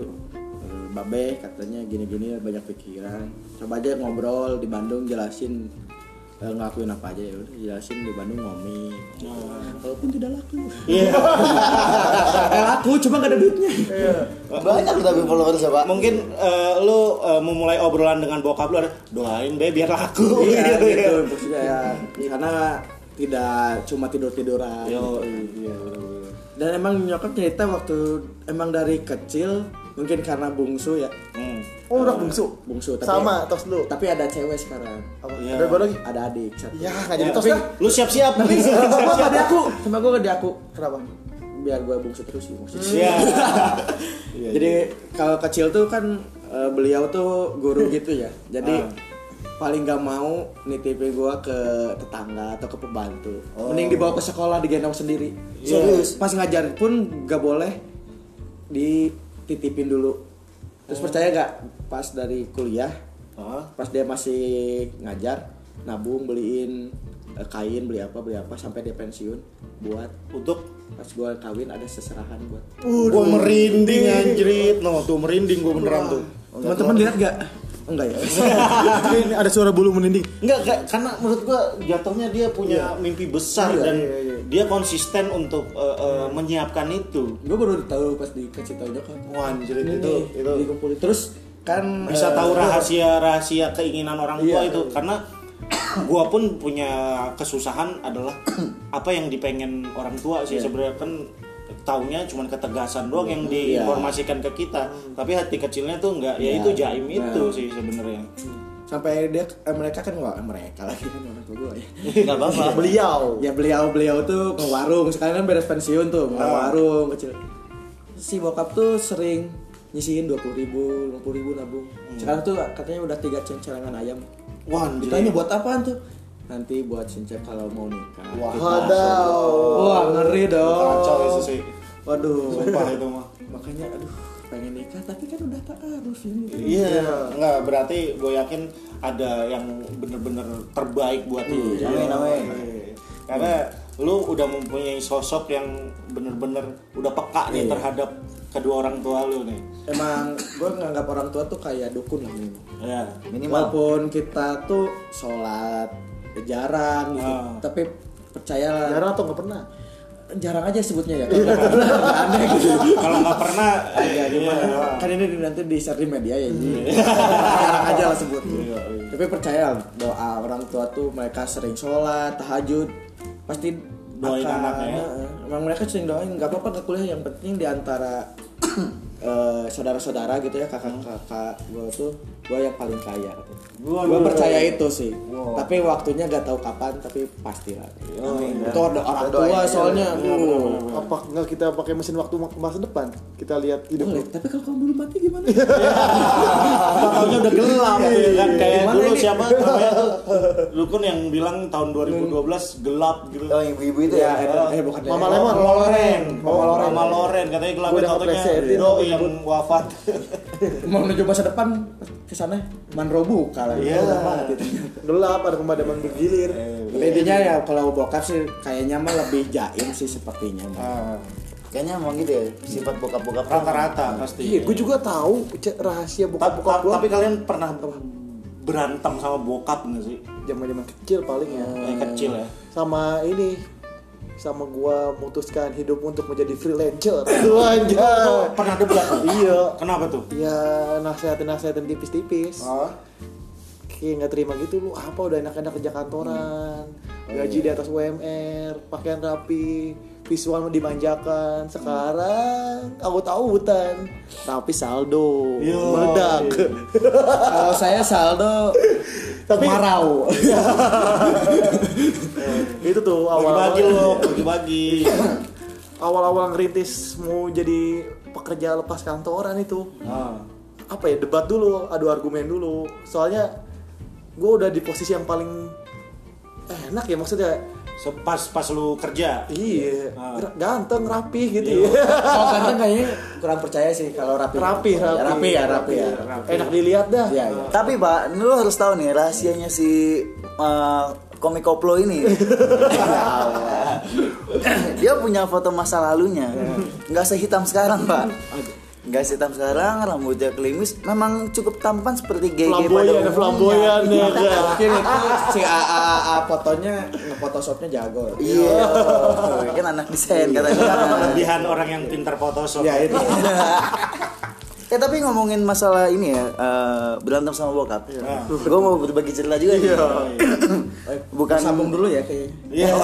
[SPEAKER 4] "Eh, babe katanya gini-gini banyak pikiran coba aja ngobrol di Bandung jelasin eh, ngelakuin apa aja ya udah jelasin di Bandung ngomi. Walaupun tidak laku.
[SPEAKER 1] Iya.
[SPEAKER 4] eh laku cuma gak ada duitnya.
[SPEAKER 3] Banyak tapi followers Pak.
[SPEAKER 1] Mungkin eh, lu eh, memulai obrolan dengan bokap lu ada doain be biar laku.
[SPEAKER 4] iya gitu maksudnya ya. Karena tidak cuma tidur tiduran
[SPEAKER 1] Yo, iya,
[SPEAKER 4] dan emang nyokap cerita waktu emang dari kecil mungkin karena bungsu ya
[SPEAKER 1] Hmm.
[SPEAKER 5] Oh, udah bungsu.
[SPEAKER 4] bungsu tapi
[SPEAKER 5] Sama tos lu.
[SPEAKER 4] tapi ada cewek sekarang
[SPEAKER 5] Apa?
[SPEAKER 1] Iya.
[SPEAKER 5] Ada gua lagi.
[SPEAKER 4] ada adik satu
[SPEAKER 5] Ya, nggak jadi
[SPEAKER 1] Ya,
[SPEAKER 5] tos
[SPEAKER 1] tapi
[SPEAKER 5] dah.
[SPEAKER 1] Lu siap-siap.
[SPEAKER 4] sama gak di aku sama gue gak di aku
[SPEAKER 5] Kenapa?
[SPEAKER 4] biar gue bungsu terus sih maksudnya
[SPEAKER 1] Iya.
[SPEAKER 4] jadi kalau kecil tuh kan eh, beliau tuh guru gitu ya jadi
[SPEAKER 1] Ah.
[SPEAKER 4] paling gak mau nitipin gue ke tetangga atau ke pembantu
[SPEAKER 1] Oh.
[SPEAKER 4] mending dibawa ke sekolah digendong sendiri
[SPEAKER 1] Iya.
[SPEAKER 4] serius pas ngajar pun gak boleh dititipin dulu terus percaya gak pas dari kuliah
[SPEAKER 1] Hah?
[SPEAKER 4] pas dia masih ngajar nabung beliin eh, kain beli apa beli apa sampai dia pensiun buat
[SPEAKER 1] Untuk
[SPEAKER 4] pas gue kawin ada seserahan buat
[SPEAKER 1] gua merinding anjrit. No, tuh merinding gua beneran tuh.
[SPEAKER 4] teman-teman lihat gak enggak ya
[SPEAKER 5] Ini ada suara bulu merinding.
[SPEAKER 1] Enggak, enggak, karena menurut gua jatuhnya dia punya mimpi besar
[SPEAKER 4] Iya,
[SPEAKER 1] dan
[SPEAKER 4] iya, iya.
[SPEAKER 1] dia konsisten untuk eh, eh, menyiapkan itu.
[SPEAKER 4] gue baru tahu pas dikasih tahu nyokap
[SPEAKER 1] Wah, anjir itu
[SPEAKER 4] nih,
[SPEAKER 1] itu
[SPEAKER 4] dikumpulin terus kan
[SPEAKER 1] bisa
[SPEAKER 4] eh,
[SPEAKER 1] tahu rahasia-rahasia keinginan orang tua
[SPEAKER 4] Iya.
[SPEAKER 1] itu karena gua pun punya kesusahan adalah apa yang dipengen orang tua sih
[SPEAKER 4] Iya.
[SPEAKER 1] sebenarnya kan taunya cuma ketegasan doang yang
[SPEAKER 4] Iya.
[SPEAKER 1] diinformasikan ke kita. Tapi hati kecilnya tuh enggak ya
[SPEAKER 4] Iya.
[SPEAKER 1] itu jaim
[SPEAKER 4] Nah.
[SPEAKER 1] itu sih sebenarnya.
[SPEAKER 4] Sampai dia eh, mereka kan wah mereka lagi kan orang tua gue ya.
[SPEAKER 3] Enggak apa-apa.
[SPEAKER 5] Beliau.
[SPEAKER 4] ya beliau beliau tuh ke warung. Sekarang kan beres pensiun tuh ke
[SPEAKER 1] Ah.
[SPEAKER 4] warung kecil. Si bokap tuh sering nyisihin dua puluh ribu lima puluh ribu nabung. Sekarang tuh katanya udah tiga celengan ayam.
[SPEAKER 1] Wah
[SPEAKER 4] ditanya buat apaan tuh? Nanti buat sincep kalau mau nikah.
[SPEAKER 1] Wah.
[SPEAKER 4] Wah ngeri dong.
[SPEAKER 1] Kacau itu sih
[SPEAKER 4] waduh
[SPEAKER 1] sumpah itu mah
[SPEAKER 4] makanya aduh pengen nikah tapi kan udah taaruf ini
[SPEAKER 1] Iya, nggak berarti gue yakin ada yang bener-bener terbaik buat lu.
[SPEAKER 4] Iya,
[SPEAKER 3] amin, amin.
[SPEAKER 1] Iya. Karena lu udah mempunyai sosok yang bener-bener udah peka nih
[SPEAKER 4] Iya.
[SPEAKER 1] terhadap kedua orang tua lu nih.
[SPEAKER 4] emang gue nganggap orang tua tuh kayak dukun lah minimal.
[SPEAKER 1] Ya.
[SPEAKER 3] Minimal.
[SPEAKER 4] walaupun kita tuh sholat jarang gitu
[SPEAKER 1] Ah.
[SPEAKER 4] tapi percayalah
[SPEAKER 5] Jarang atau nggak pernah?
[SPEAKER 4] Jarang aja sebutnya ya. Aneh gitu.
[SPEAKER 1] Kalau nggak pernah,
[SPEAKER 4] ya gimana?
[SPEAKER 1] iya.
[SPEAKER 4] kan ini nanti di share di media ya jadi jarang aja lah sebut.
[SPEAKER 1] Iya,
[SPEAKER 4] tapi percaya doa orang tua tuh mereka sering sholat tahajud pasti
[SPEAKER 1] Doain
[SPEAKER 4] akan-
[SPEAKER 1] anaknya ya?
[SPEAKER 4] Emang mereka sering doain nggak apa-apa nggak kuliah yang penting di antara eh, saudara-saudara gitu ya kakak-kakak gue tuh gue yang paling kaya katanya. Gue percaya itu sih tapi waktunya gak tahu kapan tapi pasti lah itu ada orang tua soalnya aduh.
[SPEAKER 5] apa nggak kita pakai mesin waktu ke masa depan kita lihat hidup
[SPEAKER 4] boleh tapi kalau kamu belum mati gimana
[SPEAKER 1] Tahunnya udah gelap ya kan kayak
[SPEAKER 4] Gimana
[SPEAKER 1] dulu
[SPEAKER 4] ini?
[SPEAKER 1] siapa namanya tuh Dukun yang bilang tahun 2012 gelap gitu.
[SPEAKER 3] Oh, ibu-ibu itu
[SPEAKER 4] ya
[SPEAKER 3] ya.
[SPEAKER 4] eh bukan
[SPEAKER 5] Mama
[SPEAKER 4] ya.
[SPEAKER 5] Lemon.
[SPEAKER 1] Mama Loren,
[SPEAKER 5] Mama Loren.
[SPEAKER 1] Mama Loren katanya gelap tahunnya doi yang wafat.
[SPEAKER 4] mau menuju masa depan sana manro buka lah
[SPEAKER 1] Iya.
[SPEAKER 4] Udah mati.
[SPEAKER 5] gelap ada pemadaman bergilir
[SPEAKER 4] Tapi intinya ya kalau bokap sih kayaknya mah lebih jaim sih sepertinya
[SPEAKER 1] Ah,
[SPEAKER 3] Kayaknya emang gitu ya sifat bokap-bokap.
[SPEAKER 1] Rata-rata pasti.
[SPEAKER 5] iya gue juga tahu rahasia
[SPEAKER 1] Ta-
[SPEAKER 5] bokap bokap
[SPEAKER 1] ta-
[SPEAKER 5] gue
[SPEAKER 1] Tapi kalian pernah berantem sama bokap nggak sih?
[SPEAKER 5] zaman zaman kecil paling ya
[SPEAKER 1] Yang kecil ya.
[SPEAKER 5] sama ini sama gua memutuskan hidup untuk menjadi freelancer. Aduh, anjay
[SPEAKER 1] Pernah debat?
[SPEAKER 5] iya.
[SPEAKER 1] Kenapa tuh?
[SPEAKER 5] ya nasehatin nasehatin tipis-tipis kayak nggak terima gitu. Lu apa? Udah enak-enak kerja kantoran gaji di atas UMR pakaian rapi visual dimanjakan. Sekarang aut-autan tapi saldo
[SPEAKER 1] Yo.
[SPEAKER 5] meledak.
[SPEAKER 4] Kalau saya saldo
[SPEAKER 5] Tapi-
[SPEAKER 4] kemarau
[SPEAKER 5] itu tuh
[SPEAKER 1] Bagi-bagi lo,
[SPEAKER 5] awal
[SPEAKER 1] bagi-bagi.
[SPEAKER 5] awal-awal ngerintis mau jadi pekerja lepas kantoran itu.
[SPEAKER 1] Ah.
[SPEAKER 5] apa ya debat dulu adu argumen dulu. Soalnya gue udah di posisi yang paling enak ya maksudnya.
[SPEAKER 1] So, Pas pas lu kerja.
[SPEAKER 5] iya.
[SPEAKER 1] Ah.
[SPEAKER 5] ganteng rapi gitu ya.
[SPEAKER 4] Kalau ganteng kayaknya kurang percaya sih kalau rapi.
[SPEAKER 5] Rapi rapi.
[SPEAKER 4] rapi ya rapi ya.
[SPEAKER 5] Enak dilihat dah.
[SPEAKER 4] Iya, iya.
[SPEAKER 3] Tapi Pak, lu harus tahu nih rahasianya si eh, komik koplo ini. Dia punya foto masa lalunya. Nggak sehitam sekarang, Pak. Nggak sehitam sekarang, rambutnya klimis. Memang cukup tampan seperti GG pada
[SPEAKER 5] flamboyan
[SPEAKER 3] umumnya.
[SPEAKER 5] flamboyan ya kan
[SPEAKER 4] mungkin itu si AAA fotonya nge-photoshopnya jago
[SPEAKER 3] Iya, kan anak desain katanya.
[SPEAKER 1] Kelebihan orang yang pintar Photoshop.
[SPEAKER 4] ya itu
[SPEAKER 3] Eh tapi ngomongin masalah ini ya eh, berantem sama bokap. Gue mau berbagi cerita juga nih. Bukan
[SPEAKER 4] sambung dulu ya kayak
[SPEAKER 1] Iya.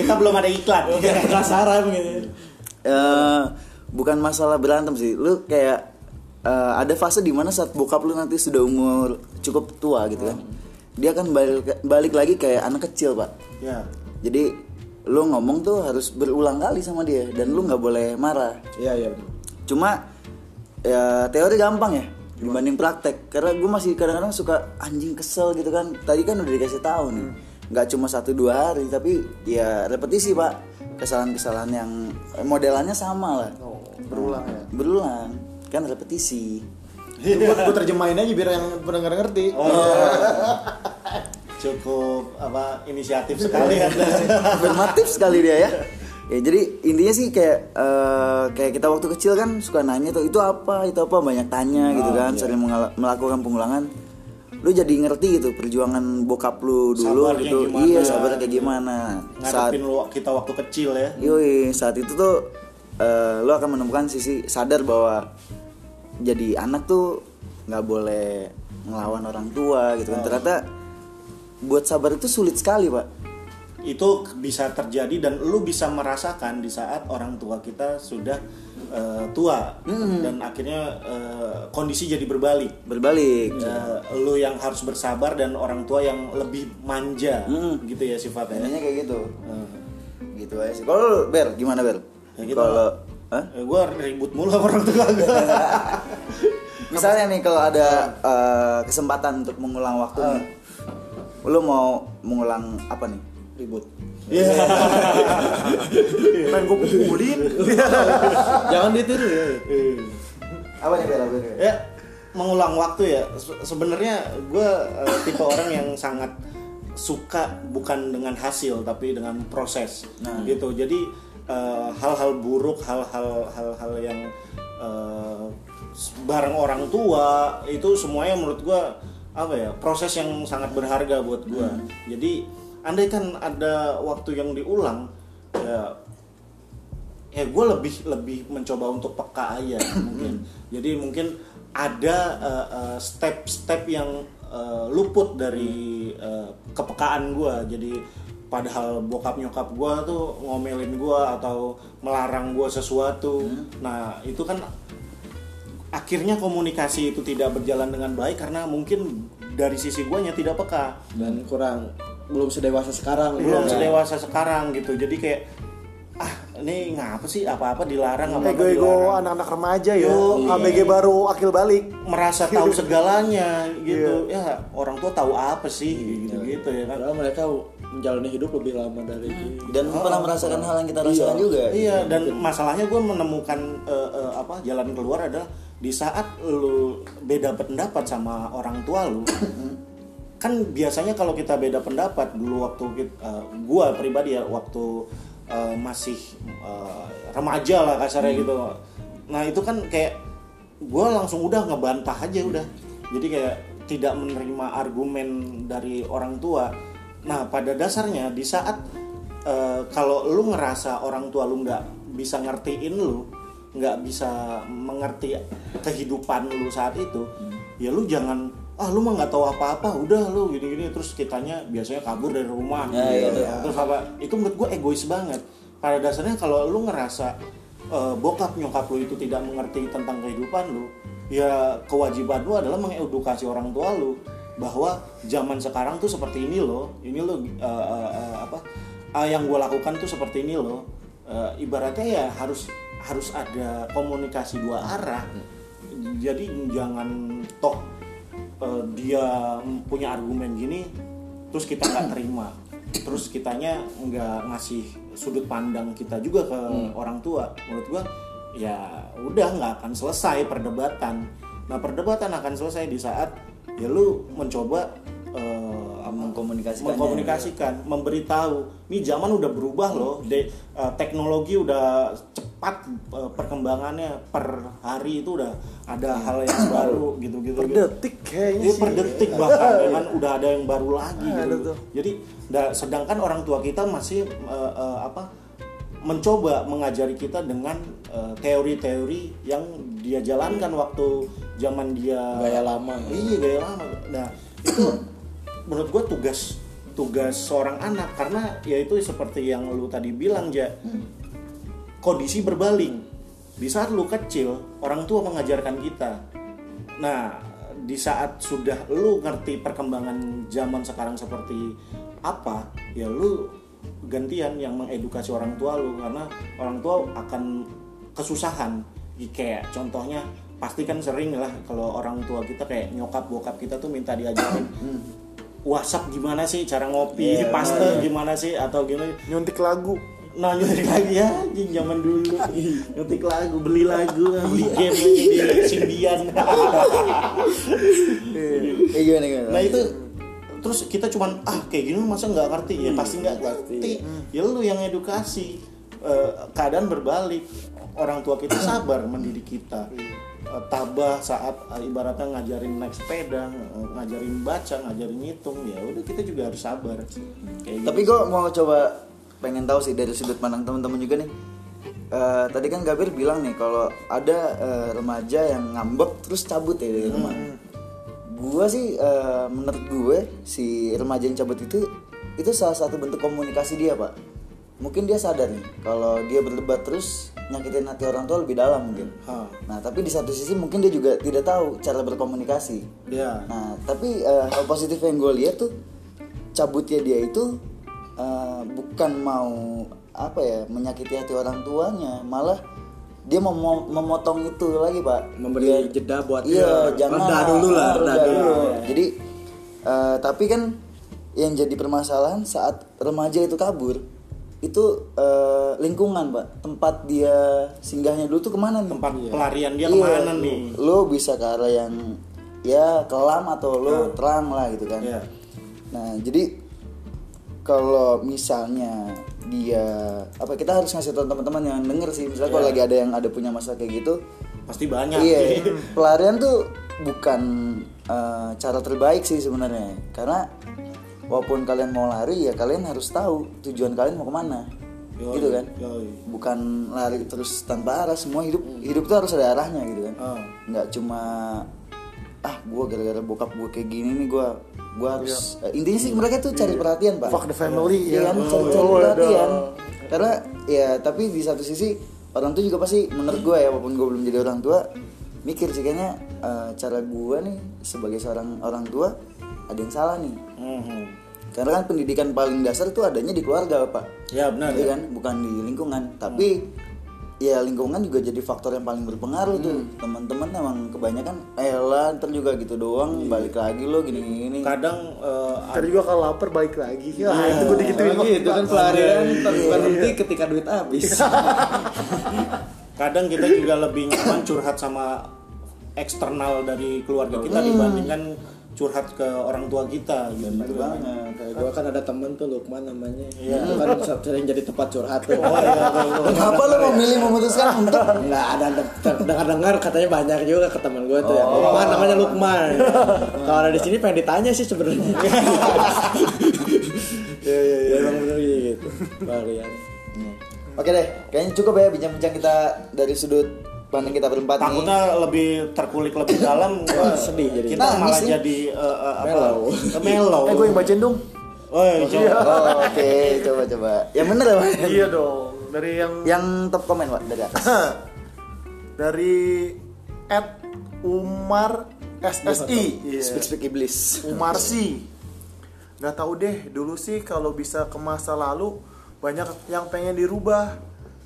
[SPEAKER 1] Kita belum ada iklan.
[SPEAKER 4] penasaran gitu
[SPEAKER 3] eh, bukan masalah berantem sih. Lu kayak eh, ada fase di mana saat bokap lu nanti sudah umur cukup tua gitu kan. Dia kan balik balik lagi kayak anak kecil, Pak.
[SPEAKER 1] Ya.
[SPEAKER 3] Jadi lu ngomong tuh harus berulang kali sama dia dan lu nggak boleh marah.
[SPEAKER 4] iya iya.
[SPEAKER 3] Cuma ya teori gampang ya dibanding praktek. Karena gue masih kadang-kadang suka anjing kesel gitu kan. Tadi kan udah dikasih tahu nih. Nggak cuma satu dua hari tapi ya repetisi pak. Kesalahan-kesalahan yang eh, modelannya sama lah.
[SPEAKER 5] Berulang ya?
[SPEAKER 3] Berulang. Kan repetisi.
[SPEAKER 5] Gue terjemahin aja biar yang pendengar ngerti.
[SPEAKER 1] Oh. Cukup apa inisiatif sekali Anda.
[SPEAKER 3] afirmatif sekali dia ya ya jadi intinya sih kayak eh, kayak kita waktu kecil kan suka nanya tuh itu apa? Itu apa? Banyak tanya gitu kan sering mengala- melakukan pengulangan. Lu jadi ngerti gitu perjuangan bokap lu dulu
[SPEAKER 1] Sabarnya
[SPEAKER 3] gitu
[SPEAKER 1] gimana.
[SPEAKER 3] iya sabarnya kayak gimana. Saat
[SPEAKER 1] lu kita waktu kecil ya.
[SPEAKER 3] yoi saat itu tuh eh, lu akan menemukan sisi sadar bahwa jadi anak tuh nggak boleh ngelawan orang tua gitu kan. Ternyata buat sabar itu sulit sekali pak
[SPEAKER 1] Itu bisa terjadi dan lu bisa merasakan di saat orang tua kita sudah eh, tua. Dan akhirnya eh, kondisi jadi berbalik.
[SPEAKER 3] berbalik.
[SPEAKER 1] Eh, lu yang harus bersabar dan orang tua yang lebih manja gitu ya sifatnya.
[SPEAKER 3] Intinya kayak gitu.
[SPEAKER 1] Eh,
[SPEAKER 3] gitu aja sih. Kalau ber gimana ber
[SPEAKER 1] Ya gitu.
[SPEAKER 3] Kalau. Hah?
[SPEAKER 1] eh, gua ribut mulu sama orang tua
[SPEAKER 3] misalnya nih kalau ada eh, kesempatan untuk mengulang waktu nih lu mau mengulang apa nih
[SPEAKER 4] ribut.
[SPEAKER 5] Pengen gue pukulin.
[SPEAKER 4] Jangan ditiru ya.
[SPEAKER 3] Apa nih ber?
[SPEAKER 1] ya mengulang waktu ya. Se- sebenarnya gue tipe orang yang sangat suka bukan dengan hasil tapi dengan proses. Gitu. Jadi eh, hal-hal buruk hal-hal hal-hal yang eh, bareng orang tua itu semuanya menurut gue apa ya proses yang sangat berharga buat gue jadi andai kan ada waktu yang diulang ya ya gue lebih lebih mencoba untuk peka aja mungkin. Jadi mungkin ada eh, eh, step-step yang eh, luput dari eh, kepekaan gue jadi padahal bokap nyokap gue tuh ngomelin gue atau melarang gue sesuatu. Nah itu kan akhirnya komunikasi itu tidak berjalan dengan baik karena mungkin dari sisi guanya tidak peka.
[SPEAKER 6] Dan kurang belum sedewasa sekarang.
[SPEAKER 1] Belum
[SPEAKER 6] Ya.
[SPEAKER 1] sedewasa sekarang gitu. Jadi kayak ah ini ngapa sih? Apa-apa dilarang apa-apa
[SPEAKER 5] ego-ego
[SPEAKER 1] dilarang.
[SPEAKER 5] anak-anak remaja ya.
[SPEAKER 1] Yo,
[SPEAKER 5] ABG baru akil balik.
[SPEAKER 1] Merasa tahu segalanya gitu. Ya orang tua tahu apa sih? Gitu gitu ya kan.
[SPEAKER 6] Padahal mereka menjalani hidup lebih lama dari kita.
[SPEAKER 3] dan pernah merasakan hal yang kita rasakan juga.
[SPEAKER 1] Iya, dan masalahnya gue menemukan eh, eh, apa jalan keluar adalah di saat lu beda pendapat sama orang tua lu. Kan biasanya kalau kita beda pendapat dulu waktu kita, gue pribadi ya waktu eh, masih eh, remaja lah kasarnya gitu. Nah itu kan kayak gue langsung udah ngebantah aja udah. Jadi kayak tidak menerima argumen dari orang tua. Nah pada dasarnya di saat eh, kalau lu ngerasa orang tua lu nggak bisa ngertiin lu nggak bisa mengerti kehidupan lu saat itu ya lu jangan ah lu mah nggak tahu apa-apa udah lu gini-gini. Terus kitanya biasanya kabur dari rumah
[SPEAKER 3] Ya,
[SPEAKER 1] gitu.
[SPEAKER 3] iya,
[SPEAKER 1] terus apa itu menurut gue egois banget. Pada dasarnya kalau lu ngerasa eh, bokap nyokap lu itu tidak mengerti tentang kehidupan lu ya kewajiban lu adalah mengedukasi orang tua lu bahwa zaman sekarang tuh seperti ini loh. Ini lo eh, eh, eh, apa ah, yang gue lakukan tuh seperti ini loh. Eh, ibaratnya ya harus harus ada komunikasi dua arah. Jadi jangan toh eh, dia punya argumen gini terus kita nggak terima. Terus kitanya nggak ngasih sudut pandang kita juga ke orang tua. Menurut gua ya udah nggak akan selesai perdebatan. Nah perdebatan akan selesai di saat ya lu mencoba eh, apa,
[SPEAKER 3] Mengkomunikasikannya.
[SPEAKER 1] mengkomunikasikan memberitahu ini zaman udah berubah loh de, eh, teknologi udah cepat eh, perkembangannya per hari itu udah ada hal yang baru gitu-gitu
[SPEAKER 5] per
[SPEAKER 1] gitu.
[SPEAKER 5] detik kayaknya
[SPEAKER 1] Iya
[SPEAKER 5] sih
[SPEAKER 1] per detik bahkan ya kan udah ada yang baru lagi
[SPEAKER 5] Ada
[SPEAKER 1] gitu.
[SPEAKER 5] tuh.
[SPEAKER 1] Jadi da- sedangkan orang tua kita masih eh, eh, apa mencoba mengajari kita dengan teori-teori yang dia jalankan waktu zaman dia
[SPEAKER 6] Gaya lama.
[SPEAKER 1] Iya gaya lama. Nah itu menurut gue tugas tugas seorang anak karena ya itu seperti yang lu tadi bilang ja. Kondisi berbaling. Di saat lu kecil orang tua mengajarkan kita. Nah di saat sudah lu ngerti perkembangan zaman sekarang seperti apa ya lu gantian yang mengedukasi orang tua lu karena orang tua akan kesusahan. Kayak contohnya pasti kan sering lah kalau orang tua kita kayak nyokap bokap kita tuh minta diajarin WhatsApp gimana sih? Cara ngopi, paste gimana sih? Atau gimana?
[SPEAKER 5] Nyuntik lagu.
[SPEAKER 1] Nah nyuntik lagi ya anjing zaman dulu. Nyuntik lagu, beli lagu, beli game di Symbian
[SPEAKER 3] Eh gimana gimana?
[SPEAKER 1] Nah itu Terus kita cuman ah kayak gini masa nggak ngerti? Ya pasti nggak ngerti. ya lu yang edukasi. Eh, keadaan berbalik. Orang tua kita sabar mendidik kita Eh, tabah saat eh, ibaratnya ngajarin naik sepeda eh, ngajarin baca ngajarin ngitung ya udah kita juga harus sabar kayak
[SPEAKER 3] Tapi
[SPEAKER 1] gitu.
[SPEAKER 3] gue mau coba pengen tahu sih dari sudut pandang teman-teman juga nih. Eh, tadi kan Gabir bilang nih kalau ada eh, remaja yang ngambek terus cabut ya dari rumah. Gua sih eh, menurut gue si remaja yang cabut itu itu salah satu bentuk komunikasi dia pak. Mungkin dia sadar nih kalau dia berdebat terus nyakitin hati orang tua lebih dalam mungkin. Nah tapi di satu sisi mungkin dia juga tidak tahu cara berkomunikasi.
[SPEAKER 1] ya
[SPEAKER 3] Nah, tapi eh, hal positif yang gue lihat tuh cabutnya dia itu eh, bukan mau apa ya menyakiti hati orang tuanya, malah dia mau mau- memotong itu lagi pak,
[SPEAKER 6] Memberi
[SPEAKER 3] Dia-
[SPEAKER 6] jeda buat
[SPEAKER 3] iya
[SPEAKER 6] dia.
[SPEAKER 3] jangan
[SPEAKER 6] Reda dulu lah,
[SPEAKER 3] Ah,
[SPEAKER 6] reda dulu.
[SPEAKER 3] Jadi eh, tapi kan yang jadi permasalahan saat remaja itu kabur itu eh, lingkungan pak. Tempat dia singgahnya dulu tuh ke mana nih?
[SPEAKER 1] Tempat pelarian dia
[SPEAKER 3] Iya,
[SPEAKER 1] ke mana
[SPEAKER 3] lu-
[SPEAKER 1] nih?
[SPEAKER 3] Lo bisa ke arah yang ya kelam atau lo terang lah gitu kan.
[SPEAKER 1] Iya.
[SPEAKER 3] Nah, jadi kalau misalnya dia apa kita harus ngasih tahu teman-teman yang denger sih. Misalnya kalau
[SPEAKER 1] Iya.
[SPEAKER 3] lagi ada yang ada punya masalah kayak gitu
[SPEAKER 1] pasti banyak.
[SPEAKER 3] iya. Pelarian tuh bukan eh, cara terbaik sih sebenarnya. Karena walaupun kalian mau lari ya kalian harus tahu tujuan kalian mau ke mana
[SPEAKER 1] Yoi,
[SPEAKER 3] gitu kan
[SPEAKER 1] yoi.
[SPEAKER 3] bukan lari terus tanpa arah semua hidup hidup tuh harus ada arahnya gitu kan
[SPEAKER 1] Ah.
[SPEAKER 3] nggak cuma ah gue gara-gara bokap gue kayak gini nih gue gue harus eh, intinya sih mereka tuh cari perhatian pak
[SPEAKER 5] Fuck the family,
[SPEAKER 3] Iya
[SPEAKER 5] ya.
[SPEAKER 3] kan
[SPEAKER 5] Oh,
[SPEAKER 3] cari, cari
[SPEAKER 5] oh,
[SPEAKER 3] perhatian
[SPEAKER 5] ada.
[SPEAKER 3] karena ya tapi di satu sisi orang tuh juga pasti menurut gue ya walaupun gue belum jadi orang tua mikir sih kayaknya eh, cara gue nih sebagai seorang orang tua ada yang salah nih.
[SPEAKER 1] Mhm.
[SPEAKER 3] karena kan pendidikan paling dasar itu adanya di keluarga pak.
[SPEAKER 1] Ya benar.
[SPEAKER 3] Iya kan? Bukan di lingkungan. Tapi ya lingkungan juga jadi faktor yang paling berpengaruh tuh. Teman-teman emang kebanyakan elah ntar juga gitu doang balik lagi lo gini gini
[SPEAKER 1] Kadang eh,
[SPEAKER 5] Tadi juga kalau lapar balik lagi. Ya, itu gue digituin
[SPEAKER 4] Lagi itu kan pelarian berhenti ketika duit habis.
[SPEAKER 1] kadang kita juga lebih nyaman curhat sama eksternal dari keluarga kita dibandingkan curhat ke orang tua kita gitu.
[SPEAKER 3] banget
[SPEAKER 4] Kayak gue kan ada temen tuh Lukman namanya. Itu kan sering jadi tempat curhat tuh.
[SPEAKER 3] kenapa lo memilih memutuskan untuk
[SPEAKER 4] Enggak ada dengar-dengar katanya banyak juga ke teman gue tuh. ya. Lukman namanya Lukman. Kalau ada di sini pengen ditanya sih sebenarnya. Iya iya iya. Emang bener gitu. Varian.
[SPEAKER 3] Oke deh, kayaknya cukup ya bincang-bincang kita dari sudut pandang kita berempat nih.
[SPEAKER 1] Takutnya lebih terkulik lebih dalam gua
[SPEAKER 4] Sedih jadi.
[SPEAKER 1] kita
[SPEAKER 3] Nangis
[SPEAKER 1] malah
[SPEAKER 3] nih.
[SPEAKER 1] jadi eh, eh, apa?
[SPEAKER 4] Mellow.
[SPEAKER 1] Eh, mellow.
[SPEAKER 5] Eh gue yang bacain dong.
[SPEAKER 1] Woi, coba.
[SPEAKER 3] Oh, Oke, coba coba. Yang bener ya, Pak?
[SPEAKER 5] Iya dong. Dari yang
[SPEAKER 3] Yang top komen, Pak, dari atas.
[SPEAKER 5] dari at Umar SSI. Iya.
[SPEAKER 3] Speak speak iblis.
[SPEAKER 5] Umar sih. Nggak tahu deh, dulu sih kalau bisa ke masa lalu banyak yang pengen dirubah.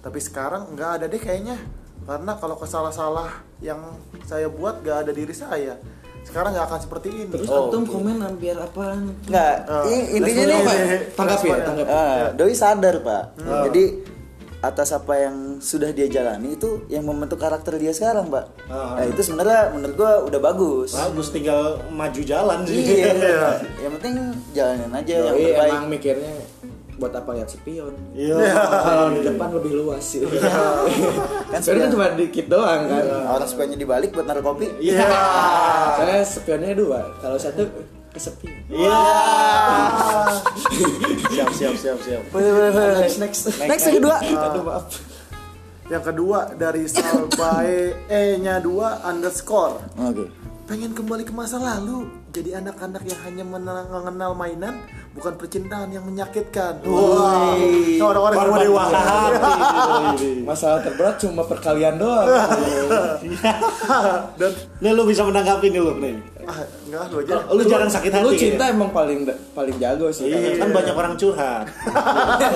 [SPEAKER 5] Tapi sekarang nggak ada deh kayaknya. Karena kalau kesalah-salah yang saya buat nggak ada diri saya. Sekarang nggak akan seperti ini.
[SPEAKER 4] Terus
[SPEAKER 3] Oh,
[SPEAKER 4] antum komen biar apaan?
[SPEAKER 3] Enggak,
[SPEAKER 5] Ah.
[SPEAKER 3] i- intinya nih
[SPEAKER 5] Respon-
[SPEAKER 3] Pak.
[SPEAKER 4] Tanggapi ya, tanggapi.
[SPEAKER 3] Ah, Doi sadar pak. Jadi atas apa yang sudah dia jalani itu yang membentuk karakter dia sekarang pak. Nah itu sebenarnya menurut gua udah bagus.
[SPEAKER 1] Bagus tinggal maju jalan sih.
[SPEAKER 3] Iya. yang penting jalanin aja yang
[SPEAKER 4] Doi
[SPEAKER 3] terbaik.
[SPEAKER 4] emang mikirnya buat apa lihat spion?
[SPEAKER 1] Iya.
[SPEAKER 4] Kalau di depan lebih luas sih.
[SPEAKER 3] Kan
[SPEAKER 4] Spion kan cuma dikit doang kan.
[SPEAKER 3] Orang spionnya dibalik buat naruh kopi.
[SPEAKER 1] Iya.
[SPEAKER 4] Saya spionnya dua. Kalau satu kesepian.
[SPEAKER 1] Iya. Siap siap siap siap.
[SPEAKER 3] Next next next yang kedua.
[SPEAKER 4] Aduh maaf.
[SPEAKER 5] Yang kedua dari Salbae E-nya 2 underscore.
[SPEAKER 3] Oke.
[SPEAKER 5] Pengen kembali ke masa lalu, jadi anak-anak yang hanya mengenal, mainan, bukan percintaan yang menyakitkan. Wah, orang-orang yang dewasa.
[SPEAKER 4] Masalah terberat cuma perkalian doang.
[SPEAKER 5] Dan
[SPEAKER 1] Nih lu bisa menanggapi nih lu nih.
[SPEAKER 5] ah, enggak lu aja.
[SPEAKER 1] Lu jarang sakit hati.
[SPEAKER 4] Lu
[SPEAKER 1] kayaknya.
[SPEAKER 4] cinta emang paling paling jago sih.
[SPEAKER 1] Iya, kan banyak orang curhat.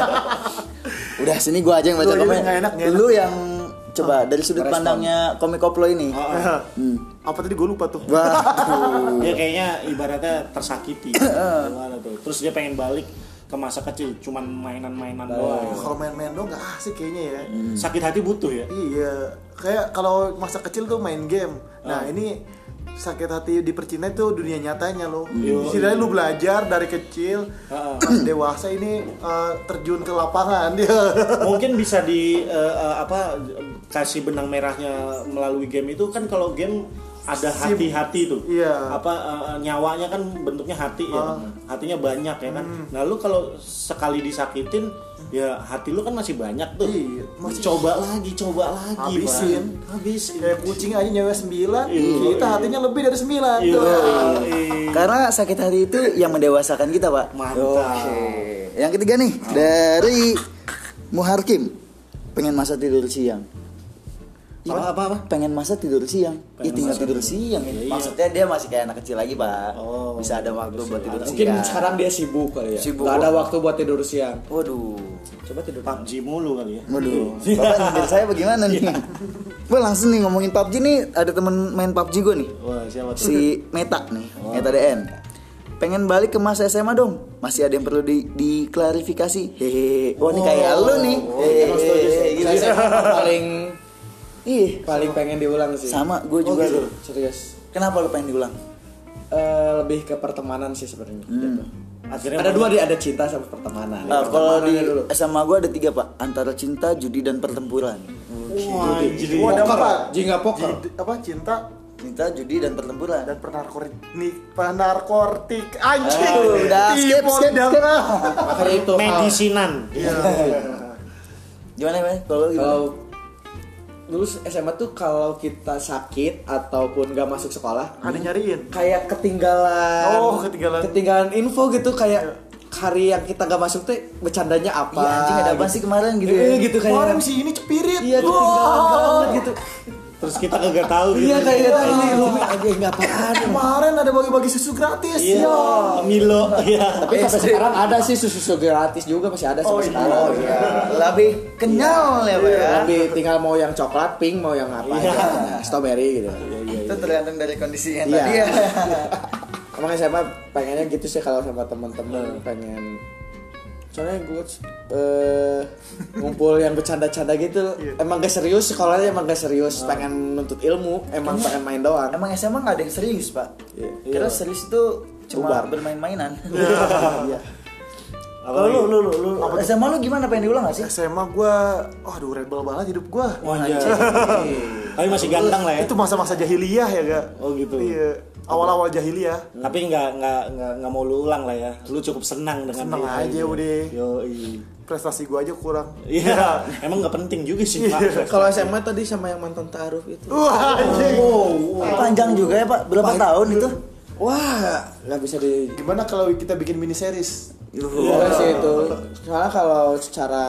[SPEAKER 3] Udah sini gua aja yang baca komen. Lu yang coba dari sudut
[SPEAKER 4] Respon.
[SPEAKER 3] pandangnya komik koplo ini. Hmm.
[SPEAKER 5] Apa tadi gue lupa tuh.
[SPEAKER 3] Wah.
[SPEAKER 1] Dia kayaknya ibaratnya tersakiti. Gimana tuh? Terus dia pengen balik ke masa kecil, cuman mainan-mainan doang.
[SPEAKER 5] Kalau main-main dong nggak asik kayaknya ya.
[SPEAKER 1] Sakit hati butuh ya.
[SPEAKER 5] Iya, kayak kalau masa kecil tuh main game. Nah ini sakit hati di percintaan itu dunia nyatanya loh.
[SPEAKER 1] Yo,
[SPEAKER 5] Istilahnya lu belajar dari kecil,
[SPEAKER 1] Heeh.
[SPEAKER 5] pas dewasa ini eh, terjun ke lapangan dia.
[SPEAKER 1] Mungkin bisa di eh, eh, apa kasih benang merahnya melalui game itu kan kalau game ada hati-hati tuh.
[SPEAKER 5] Iya.
[SPEAKER 1] Apa eh, nyawanya kan bentuknya hati ya. Hatinya banyak ya kan. Nah, lu kalau sekali disakitin ya hati lu kan masih banyak tuh.
[SPEAKER 5] Iya, masih-
[SPEAKER 1] coba lagi, coba lagi.
[SPEAKER 5] Habisin.
[SPEAKER 1] Pak. Habisin.
[SPEAKER 5] Kayak kucing aja nyewa 9,
[SPEAKER 1] Iya.
[SPEAKER 5] kita hatinya lebih dari 9
[SPEAKER 1] Iya.
[SPEAKER 5] tuh.
[SPEAKER 3] Karena sakit hati itu yang mendewasakan kita, Pak.
[SPEAKER 1] Mantap.
[SPEAKER 3] Oke. Yang ketiga nih dari Muharkim. Pengen masa tidur siang.
[SPEAKER 1] Apa apa apa?
[SPEAKER 3] Pengen masa tidur siang. Ih, tinggal tidur siang ya. Maksudnya dia masih kayak anak kecil lagi, Pak.
[SPEAKER 1] Oh.
[SPEAKER 3] Bisa ada waktu buat tidur
[SPEAKER 4] Mungkin
[SPEAKER 3] siang.
[SPEAKER 4] sekarang dia sibuk kali ya.
[SPEAKER 3] Sibuk.
[SPEAKER 4] Gak ada waktu buat tidur siang.
[SPEAKER 3] Waduh.
[SPEAKER 4] Coba tidur.
[SPEAKER 1] PUBG mulu kali ya.
[SPEAKER 3] Waduh. Bapak nyindir saya bagaimana nih? Gue langsung nih ngomongin PUBG nih, ada temen main PUBG gue nih.
[SPEAKER 1] Wah, siapa tuh?
[SPEAKER 3] si Meta nih, Meta DN. Pengen balik ke masa SMA dong. Masih ada yang perlu di diklarifikasi. Hehehe. Oh, ini kayak lu nih.
[SPEAKER 4] Setuju sih.
[SPEAKER 3] Hehehe, gitu.
[SPEAKER 4] Paling
[SPEAKER 3] Ih,
[SPEAKER 4] paling pengen diulang sih.
[SPEAKER 3] sama gue juga
[SPEAKER 4] gitu.
[SPEAKER 3] tuh.
[SPEAKER 4] Serius.
[SPEAKER 3] Kenapa lu pengen diulang?
[SPEAKER 4] Eh, lebih ke pertemanan sih sebenarnya. gitu.
[SPEAKER 1] Akhirnya
[SPEAKER 4] Ada dua dia ada cinta sama pertemanan.
[SPEAKER 3] Ah, kalau di
[SPEAKER 4] dulu.
[SPEAKER 3] SMA gue ada tiga pak, antara cinta, judi dan pertempuran.
[SPEAKER 1] Wah, jadi
[SPEAKER 5] Oh, ada
[SPEAKER 4] Poker,
[SPEAKER 5] empat.
[SPEAKER 4] jingga poker.
[SPEAKER 5] Jid- apa cinta
[SPEAKER 3] Cinta, judi dan pertempuran.
[SPEAKER 5] dan penarkotik penarkotik anjing.
[SPEAKER 3] Aduh, udah skip, skip,
[SPEAKER 5] dan-
[SPEAKER 3] skip.
[SPEAKER 4] Makanya itu
[SPEAKER 1] medisinan.
[SPEAKER 5] Iya.
[SPEAKER 3] Gimana ya? Gimana?
[SPEAKER 4] Kalau dulu SMA tuh kalau kita sakit ataupun gak masuk sekolah,
[SPEAKER 5] Ada nyariin.
[SPEAKER 4] kayak ketinggalan.
[SPEAKER 5] Oh, ketinggalan.
[SPEAKER 4] Ketinggalan info gitu kayak hari yang kita gak masuk tuh bercandanya apa?
[SPEAKER 3] Iya anjing ada apa
[SPEAKER 4] gitu.
[SPEAKER 3] sih kemarin gitu
[SPEAKER 4] Iya
[SPEAKER 3] ya?
[SPEAKER 4] gitu kayak.
[SPEAKER 5] Kemarin si ini cepirit.
[SPEAKER 4] Iya ketinggalan banget gitu. Terus
[SPEAKER 1] kita kagak tahu gitu.
[SPEAKER 4] Iya kayak gitu ini lu aja nggak apaan.
[SPEAKER 5] Kemarin ada bagi-bagi susu gratis.
[SPEAKER 1] Iya,
[SPEAKER 5] Ya.
[SPEAKER 1] Milo, iya.
[SPEAKER 4] Tapi sampai sekarang ada sih susu-susu gratis juga masih ada sampai sekarang.
[SPEAKER 3] Oh iya, lebih kenyal ya pak ya.
[SPEAKER 4] Tapi tinggal mau yang coklat, pink, mau yang apa
[SPEAKER 1] Iya.
[SPEAKER 4] aja. Strawberry gitu.
[SPEAKER 3] Itu tergantung dari kondisi yang
[SPEAKER 4] Iya.
[SPEAKER 3] tadi ya.
[SPEAKER 4] Emang saya mah pengennya gitu sih kalau sama teman-teman pengen soalnya gue eh, ngumpul yang bercanda-canda gitu emang gak serius sekolahnya emang gak serius pengen nuntut ilmu emang pengen main doang
[SPEAKER 3] Emang SMA nggak ada yang serius pak. Kira serius itu cuma bermain-mainan.
[SPEAKER 4] Iya.
[SPEAKER 3] Kalau lu, lu, lu, lu, SMA lu gimana pengen diulang gak sih?
[SPEAKER 5] SMA gua, waduh rebel banget hidup gua.
[SPEAKER 1] Wah, anjir. Tapi masih ganteng lah ya.
[SPEAKER 5] Itu masa-masa jahiliyah ya gak?
[SPEAKER 1] Oh, gitu.
[SPEAKER 5] Iya, awal-awal jahiliyah.
[SPEAKER 1] Tapi nggak nggak nggak nggak mau lu ulang lah ya. Lu cukup senang dengan
[SPEAKER 5] Seneng
[SPEAKER 1] dia.
[SPEAKER 5] aja udah.
[SPEAKER 1] Yo,
[SPEAKER 5] Prestasi gua aja kurang.
[SPEAKER 1] Iya, emang nggak penting juga sih pak.
[SPEAKER 4] kalau SMA tadi sama yang mantan taruh itu
[SPEAKER 5] Wah, anjing.
[SPEAKER 3] Panjang juga ya pak, berapa tahun itu?
[SPEAKER 4] wah nggak bisa di
[SPEAKER 5] Gimana kalau kita bikin mini series?
[SPEAKER 4] Boleh sih itu. Soalnya kalau secara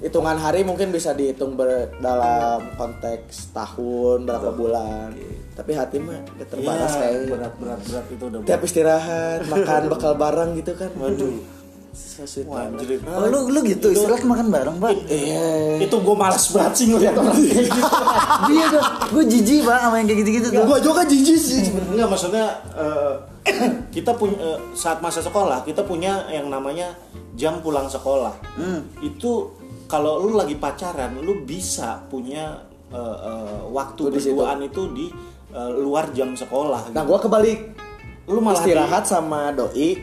[SPEAKER 4] hitungan hari mungkin bisa dihitung ber- dalam konteks tahun berapa bulan. Tapi hati mah gak terbatas
[SPEAKER 1] Iya,
[SPEAKER 4] kayak
[SPEAKER 1] berat berat berat itu udah.
[SPEAKER 4] tiap istirahat makan bekal bareng gitu kan.
[SPEAKER 1] Waduh.
[SPEAKER 4] Sweet
[SPEAKER 1] Wah, anjir.
[SPEAKER 3] Oh, lu, lu gitu, istirahat makan bareng pak?
[SPEAKER 4] Iya.
[SPEAKER 1] Itu gue malas banget sih ngeliat orang kayak gitu.
[SPEAKER 3] Iya tuh, gue jijik pak sama yang kayak gitu-gitu tuh.
[SPEAKER 4] Gua juga jijik sih.
[SPEAKER 1] Enggak maksudnya eh, kita punya eh, saat masa sekolah kita punya yang namanya jam pulang sekolah. Itu kalau lu lagi pacaran lu bisa punya eh, eh, waktu berduaan itu di eh, luar jam sekolah.
[SPEAKER 4] Nah,
[SPEAKER 1] gitu.
[SPEAKER 4] gua kebalik.
[SPEAKER 1] Lu malah
[SPEAKER 4] istirahat sama doi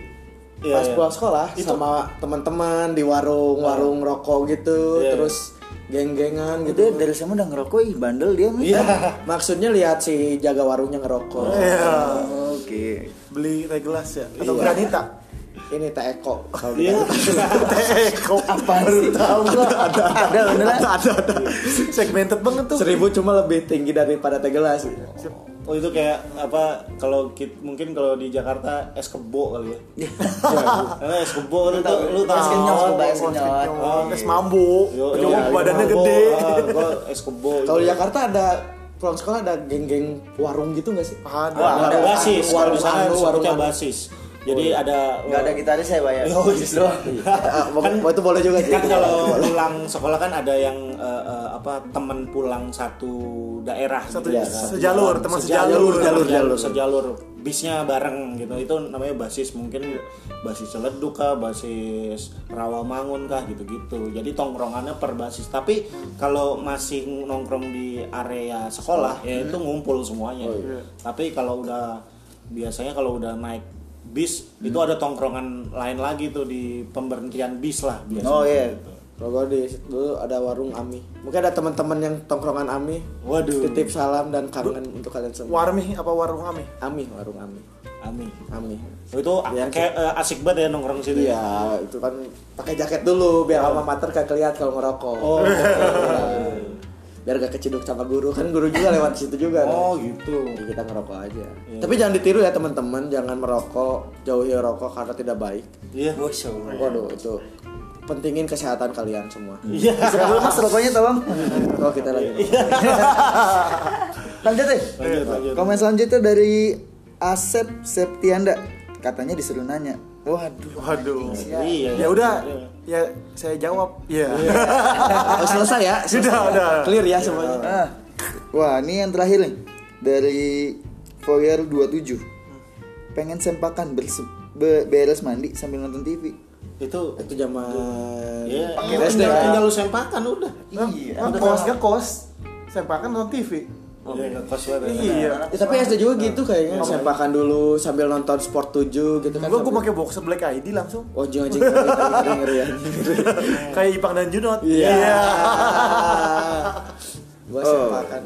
[SPEAKER 1] Iya,
[SPEAKER 4] pas
[SPEAKER 1] iya.
[SPEAKER 4] pulang sekolah
[SPEAKER 1] Itu-
[SPEAKER 4] sama teman-teman di warung-warung rokok gitu,
[SPEAKER 1] Iya.
[SPEAKER 4] terus geng-gengan
[SPEAKER 3] Dia
[SPEAKER 4] gitu.
[SPEAKER 3] dari sama udah ngerokok, ih bandel dia. nih.
[SPEAKER 1] Iya.
[SPEAKER 4] Maksudnya lihat si jaga warungnya ngerokok.
[SPEAKER 5] Iya.
[SPEAKER 3] Oke.
[SPEAKER 5] Beli teh gelas ya? Atau
[SPEAKER 4] Iya.
[SPEAKER 5] granita?
[SPEAKER 4] Ini teh eko kalau
[SPEAKER 1] Iya.
[SPEAKER 5] Teko
[SPEAKER 3] Apa sih?
[SPEAKER 5] tahu gua ada
[SPEAKER 3] Ada beneran.
[SPEAKER 5] ada ada segmented banget tuh
[SPEAKER 4] seribu cuma lebih tinggi daripada teh gelas.
[SPEAKER 1] Oh itu kayak apa kalau mungkin kalau di Jakarta es kebo kali ya. Karena es kebo lu tau lu tahu.
[SPEAKER 3] Es kenyot,
[SPEAKER 5] Oh,
[SPEAKER 3] es kenyot.
[SPEAKER 5] oh, es mambu
[SPEAKER 1] Yo, iya,
[SPEAKER 5] badannya
[SPEAKER 1] kebo.
[SPEAKER 5] gede
[SPEAKER 1] Ah, es kebo.
[SPEAKER 4] Kalau di. Jakarta ada pulang sekolah ada geng-geng warung gitu nggak sih?
[SPEAKER 5] ada
[SPEAKER 1] Wah, ada
[SPEAKER 4] Ada
[SPEAKER 1] basis.
[SPEAKER 4] Warung warung
[SPEAKER 1] basis. Jadi ada
[SPEAKER 3] Gak ada gitaris ya pak ya?
[SPEAKER 1] Oh.
[SPEAKER 4] Ah, mau- itu boleh juga sih.
[SPEAKER 1] kan kalau pulang sekolah kan ada yang eh, eh, apa teman pulang satu daerah
[SPEAKER 5] Satu-
[SPEAKER 1] gitu ya kan.
[SPEAKER 5] sejalur, teman sejalur.
[SPEAKER 1] jalur
[SPEAKER 4] Jalur,
[SPEAKER 1] jalur
[SPEAKER 4] jalur.
[SPEAKER 1] sejalur. Bisnya bareng gitu. Itu namanya basis mungkin basis celeduk kah basis rawamangun kah gitu gitu jadi tongkrongannya per basis. Tapi kalau masih nongkrong di area sekolah ya itu ngumpul semuanya. Tapi kalau udah biasanya kalau udah naik bis itu ada tongkrongan lain lagi tuh di pemberhentian bis lah biasanya
[SPEAKER 3] Oh iya.
[SPEAKER 1] gitu.
[SPEAKER 4] Kalau di dulu ada warung Ami. Mungkin ada teman-teman yang tongkrongan Ami.
[SPEAKER 1] Waduh.
[SPEAKER 4] Titip salam dan kangen untuk kalian semua.
[SPEAKER 5] warmi apa warung kami
[SPEAKER 4] Ami, warung Ami.
[SPEAKER 1] Ami
[SPEAKER 4] Ami.
[SPEAKER 1] Oh, itu
[SPEAKER 4] Yang
[SPEAKER 1] kayak eh, asik banget ya nongkrong situ ya?
[SPEAKER 4] Iya, itu kan pakai jaket dulu biar alma mater gak kelihatan kalau ngerokok.
[SPEAKER 1] Oh.
[SPEAKER 4] biar gak keciduk sama guru kan guru juga lewat situ juga.
[SPEAKER 1] Oh
[SPEAKER 4] kan.
[SPEAKER 1] gitu.
[SPEAKER 4] Jadi kita ngerokok aja. Tapi jangan ditiru ya teman-teman, jangan merokok, jauhi rokok karena tidak baik.
[SPEAKER 1] Iya.
[SPEAKER 4] Waduh, itu pentingin kesehatan kalian semua.
[SPEAKER 1] Iya.
[SPEAKER 3] Sebelum mas rokoknya tolong.
[SPEAKER 4] Oh, kita lagi.
[SPEAKER 3] Lanjut deh.
[SPEAKER 1] Lanjut, lanjut.
[SPEAKER 3] Komen selanjutnya dari Asep Septianda. Katanya disuruh nanya. Waduh.
[SPEAKER 5] waduh
[SPEAKER 1] Iya.
[SPEAKER 5] ya udah ya saya jawab ya
[SPEAKER 4] Oh, selesai ya?
[SPEAKER 5] Sudah, udah.
[SPEAKER 4] Clear ya semuanya.
[SPEAKER 3] Ah. Wah, ini yang terakhir nih. Dari Foyer 27. Pengen sempakan berse- be- beres mandi sambil nonton TV.
[SPEAKER 1] Itu
[SPEAKER 4] Itu zaman
[SPEAKER 1] Iya,
[SPEAKER 4] pakai
[SPEAKER 1] iya, tinggal, tinggal lu sempakan udah.
[SPEAKER 3] Iya.
[SPEAKER 5] ngekos ngekos sempakan nonton TV
[SPEAKER 1] Iya, ngekos banget.
[SPEAKER 5] iya
[SPEAKER 4] Ya, tapi SD juga gitu kayaknya sempakan dulu sambil nonton Sport 7 gitu kan.
[SPEAKER 5] gua gua pakai box Black ID langsung
[SPEAKER 4] Oh, jing jing ngeri ya.
[SPEAKER 5] kayak Ipang dan Junot
[SPEAKER 4] Iya. Gua
[SPEAKER 3] Oh.
[SPEAKER 4] sempakan.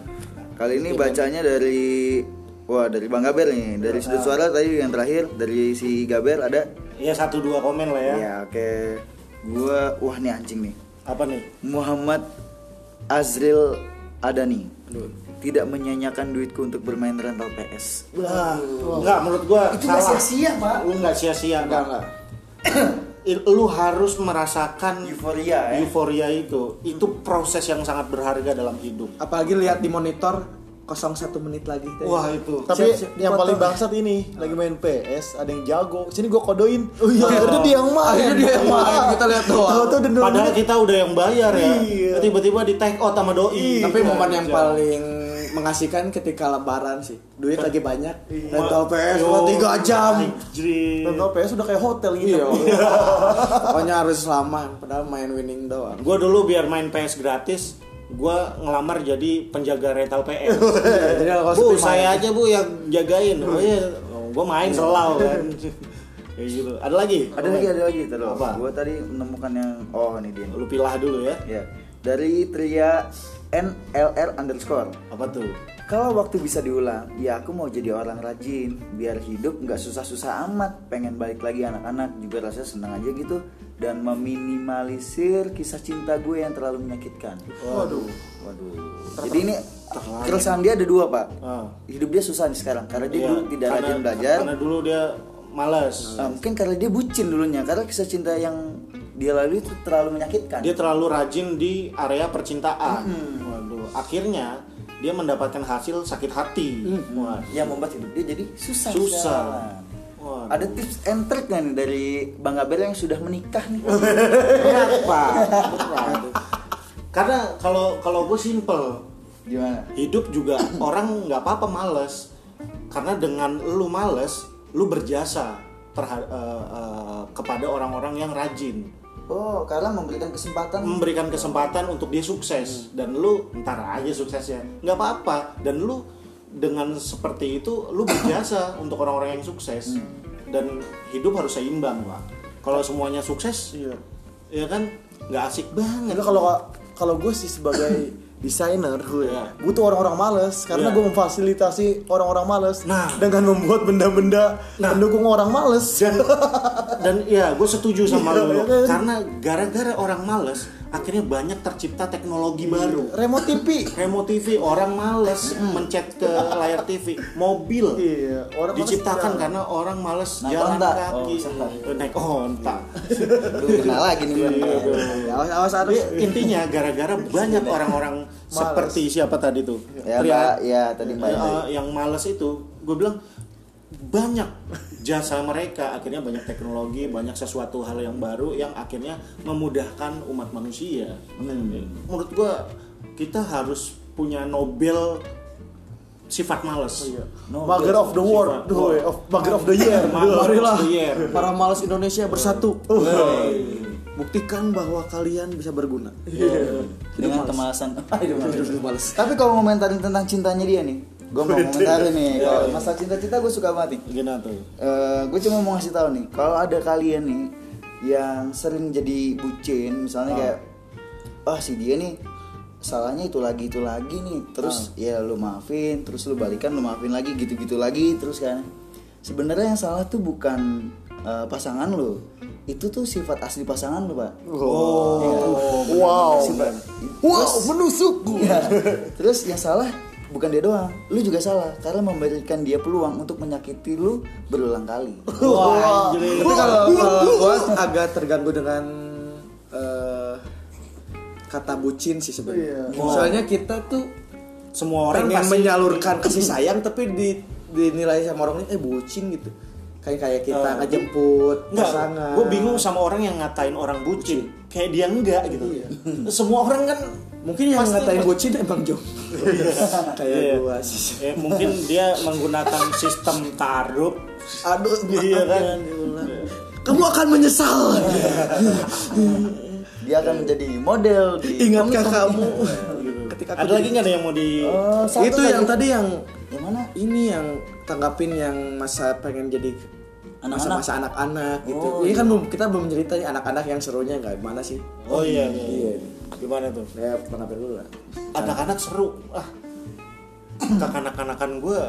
[SPEAKER 3] Kali ini bacanya dari Wah dari Bang Gaber nih Dari sudut suara tadi yang terakhir Dari si Gaber ada
[SPEAKER 1] Iya satu dua komen lah ya.
[SPEAKER 3] Ya oke Gua Wah nih anjing nih
[SPEAKER 1] Apa nih?
[SPEAKER 3] Muhammad Azril Adani Tidak menyanyikan duitku untuk bermain rental PS
[SPEAKER 1] Wah, enggak menurut gua
[SPEAKER 3] Itu nggak
[SPEAKER 1] salah.
[SPEAKER 3] sia-sia, Pak.
[SPEAKER 1] Lu enggak sia-sia,
[SPEAKER 4] Enggak
[SPEAKER 1] enggak. Lu harus merasakan
[SPEAKER 3] Euforia ya
[SPEAKER 1] euforia itu. Itu proses yang sangat berharga dalam hidup.
[SPEAKER 4] Apalagi lihat di monitor kosong satu menit lagi teh.
[SPEAKER 1] Wah itu.
[SPEAKER 5] Tapi
[SPEAKER 4] Siap, siap,
[SPEAKER 5] yang paling bangsat ini lagi main PS, ada yang jago. Sini gua kodoin. Oh iya. Akhirnya dia yang main.
[SPEAKER 4] Akhirnya dia yang main, kita lihat doang.
[SPEAKER 5] Nol
[SPEAKER 1] Padahal kita udah yang bayar ya.
[SPEAKER 5] Iya.
[SPEAKER 1] Tiba-tiba di take out sama doi.
[SPEAKER 4] Tapi momen yang
[SPEAKER 1] Iya.
[SPEAKER 4] paling mengasihkan ketika lebaran sih. Duit lagi banyak.
[SPEAKER 5] Iya.
[SPEAKER 4] Rental PS cuma 3 jam.
[SPEAKER 5] Nonton PS udah kayak hotel gitu.
[SPEAKER 4] Iya. Pokoknya harus lama padahal main winning doang.
[SPEAKER 1] Gue dulu biar main PS gratis, gue ngelamar jadi penjaga rental PS.
[SPEAKER 4] Jadi kalau
[SPEAKER 1] bu,
[SPEAKER 4] main.
[SPEAKER 1] saya aja bu yang jagain. Oh iya, gue main selau kan. Kayak gitu. Ada lagi?
[SPEAKER 3] Ada lagi, ada lagi terus.
[SPEAKER 1] Apa?
[SPEAKER 3] Gue tadi menemukan yang oh ini dia.
[SPEAKER 1] Lu pilah dulu ya.
[SPEAKER 3] Ya. Dari Tria NLR underscore.
[SPEAKER 1] Apa tuh?
[SPEAKER 3] Kalau waktu bisa diulang, ya aku mau jadi orang rajin, biar hidup nggak susah-susah amat. Pengen balik lagi anak-anak, juga rasa senang aja gitu, dan meminimalisir kisah cinta gue yang terlalu menyakitkan.
[SPEAKER 5] Waduh.
[SPEAKER 3] Waduh. Jadi ini keresahan dia ada dua pak.
[SPEAKER 1] Ah.
[SPEAKER 3] Hidup dia susah nih sekarang karena dia
[SPEAKER 1] Iya,
[SPEAKER 3] dulu tidak
[SPEAKER 1] karena-
[SPEAKER 3] rajin belajar.
[SPEAKER 1] Karena dulu dia malas.
[SPEAKER 3] Ah, mungkin karena dia bucin dulunya, karena kisah cinta yang dia lalui itu terlalu menyakitkan.
[SPEAKER 1] Dia terlalu rajin di area percintaan. Waduh. Akhirnya dia mendapatkan hasil sakit hati. Wah.
[SPEAKER 3] yang membuat hidup dia jadi susah.
[SPEAKER 1] Susah. Wah.
[SPEAKER 3] Ada tips and trick nggak nih dari Bang Gaber yang sudah menikah nih?
[SPEAKER 1] Berapa? Karena kalau kalau gue simple,
[SPEAKER 3] Gimana?
[SPEAKER 1] hidup juga orang nggak apa-apa males. Karena dengan lu males, lu berjasa terha- eh, eh, kepada orang-orang yang rajin,
[SPEAKER 3] Oh, karena memberikan kesempatan.
[SPEAKER 1] memberikan kesempatan untuk dia sukses dan lu ntar aja suksesnya, nggak apa-apa. Dan lu dengan seperti itu, lu berjasa untuk orang-orang yang sukses. Dan hidup harus seimbang, pak. Kalau semuanya sukses,
[SPEAKER 5] Iya.
[SPEAKER 1] ya kan nggak asik banget.
[SPEAKER 5] Kalau kalau gue sih sebagai desainer gue
[SPEAKER 1] Iya.
[SPEAKER 5] butuh orang-orang males karena
[SPEAKER 1] Iya.
[SPEAKER 5] gue memfasilitasi orang-orang males
[SPEAKER 1] Nah.
[SPEAKER 5] dengan membuat benda-benda
[SPEAKER 1] Nah.
[SPEAKER 5] pendukung orang males.
[SPEAKER 1] dan dan ya gue setuju sama lu
[SPEAKER 5] iya kan?
[SPEAKER 1] karena gara-gara orang males akhirnya banyak tercipta teknologi baru.
[SPEAKER 5] Remote TV.
[SPEAKER 1] remote TV orang males mencet ke layar TV mobil
[SPEAKER 5] Iya, orang
[SPEAKER 1] diciptakan karena orang males
[SPEAKER 3] Naik
[SPEAKER 1] jalan
[SPEAKER 3] onta.
[SPEAKER 1] kaki.
[SPEAKER 3] Oh.
[SPEAKER 1] Eh, naik onta
[SPEAKER 3] kenal lagi nih Bang.
[SPEAKER 1] Iya,
[SPEAKER 4] Awas awas harus.
[SPEAKER 1] Jadi, intinya gara-gara banyak orang-orang seperti siapa tadi tuh?
[SPEAKER 3] Ya,
[SPEAKER 1] Pria-
[SPEAKER 3] ya tadi Mbak.
[SPEAKER 1] Eh, yang males itu gue bilang banyak jasa mereka akhirnya banyak teknologi banyak sesuatu hal yang baru yang akhirnya memudahkan umat manusia menurut gue kita harus punya Nobel sifat males
[SPEAKER 5] Mugger of the world,
[SPEAKER 1] Sifat.
[SPEAKER 5] Duh, of Mugger of the year.
[SPEAKER 4] Marilah
[SPEAKER 1] the year.
[SPEAKER 4] para malas Indonesia bersatu. Buktikan bahwa kalian bisa berguna.
[SPEAKER 3] Dengan kemalasan. Aduh,
[SPEAKER 4] Hidup males.
[SPEAKER 3] Tapi kalau ngomentarin tentang cintanya dia nih, gue mau komentarin nih. Kalau masalah cinta-cinta gue suka banget nih.
[SPEAKER 1] gimana tuh
[SPEAKER 3] gue cuma mau ngasih tahu nih, kalau ada kalian nih yang sering jadi bucin, misalnya kayak, ah si dia nih salahnya itu lagi itu lagi nih, terus ya lu maafin, terus lu balikan, lu maafin lagi, gitu-gitu lagi, terus kan. Sebenarnya yang salah tuh bukan eh, pasangan lu, itu tuh sifat asli pasangan lu pak.
[SPEAKER 5] Oh, wow.
[SPEAKER 3] Sifat.
[SPEAKER 5] Wow, menusuk.
[SPEAKER 3] Iya. Terus yang salah bukan dia doang, lu juga salah karena memberikan dia peluang untuk menyakiti lu berulang kali.
[SPEAKER 1] wah anjir.
[SPEAKER 4] Tapi kalau kalau gua agak terganggu dengan eh, kata bucin sih sebenarnya.
[SPEAKER 5] Iya.
[SPEAKER 4] Soalnya kita tuh
[SPEAKER 1] semua orang pasti
[SPEAKER 4] menyalurkan kasih sayang tapi di dinilai sama orang ini eh bucin gitu. Kayak kayak kita
[SPEAKER 1] Eh,
[SPEAKER 4] ngejemput
[SPEAKER 1] Enggak,
[SPEAKER 4] pasangan.
[SPEAKER 1] gue bingung sama orang yang ngatain orang bucin. Kayak dia enggak gitu. Semua orang kan
[SPEAKER 4] Mungkin yang
[SPEAKER 1] pasti-
[SPEAKER 4] ngatain bucin emang jong. kayak
[SPEAKER 1] Iya.
[SPEAKER 4] gua sih.
[SPEAKER 1] Eh, mungkin dia menggunakan sistem taruh.
[SPEAKER 4] Aduh,
[SPEAKER 1] Iya kan?
[SPEAKER 4] diulang. Kamu akan menyesal.
[SPEAKER 3] Dia akan menjadi model di
[SPEAKER 4] Ingatkah kamu? Ketika aku
[SPEAKER 1] Ada lagi nggak ada yang mau di
[SPEAKER 3] Oh,
[SPEAKER 4] itu yang tadi yang
[SPEAKER 3] yang mana?
[SPEAKER 4] ini yang tanggapin yang masa pengen jadi
[SPEAKER 3] Anak-anak.
[SPEAKER 4] masa-masa anak-anak gitu. Ini kan belum kita belum ceritain anak-anak yang serunya nggak gimana sih?
[SPEAKER 1] Oh iya, iya. iya. Gimana tuh?
[SPEAKER 4] Ya tanggapin dulu lah.
[SPEAKER 1] Anak-anak seru. Ah. Kekanak-kanakan gue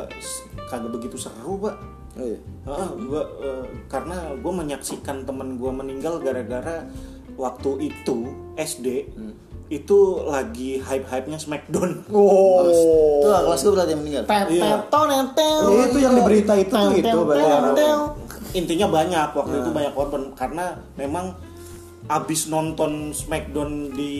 [SPEAKER 1] kagak begitu seru, Pak.
[SPEAKER 4] Oh iya.
[SPEAKER 1] Heeh, gua eh, karena gue menyaksikan temen gue meninggal gara-gara waktu itu SD itu lagi hype-hype-nya Smackdown.
[SPEAKER 5] Oh.
[SPEAKER 3] Tuh, kelas gue berarti yang meninggal.
[SPEAKER 1] Iya.
[SPEAKER 4] Oh, itu yang di berita itu itu
[SPEAKER 1] Intinya banyak waktu itu banyak korban karena memang abis nonton Smackdown di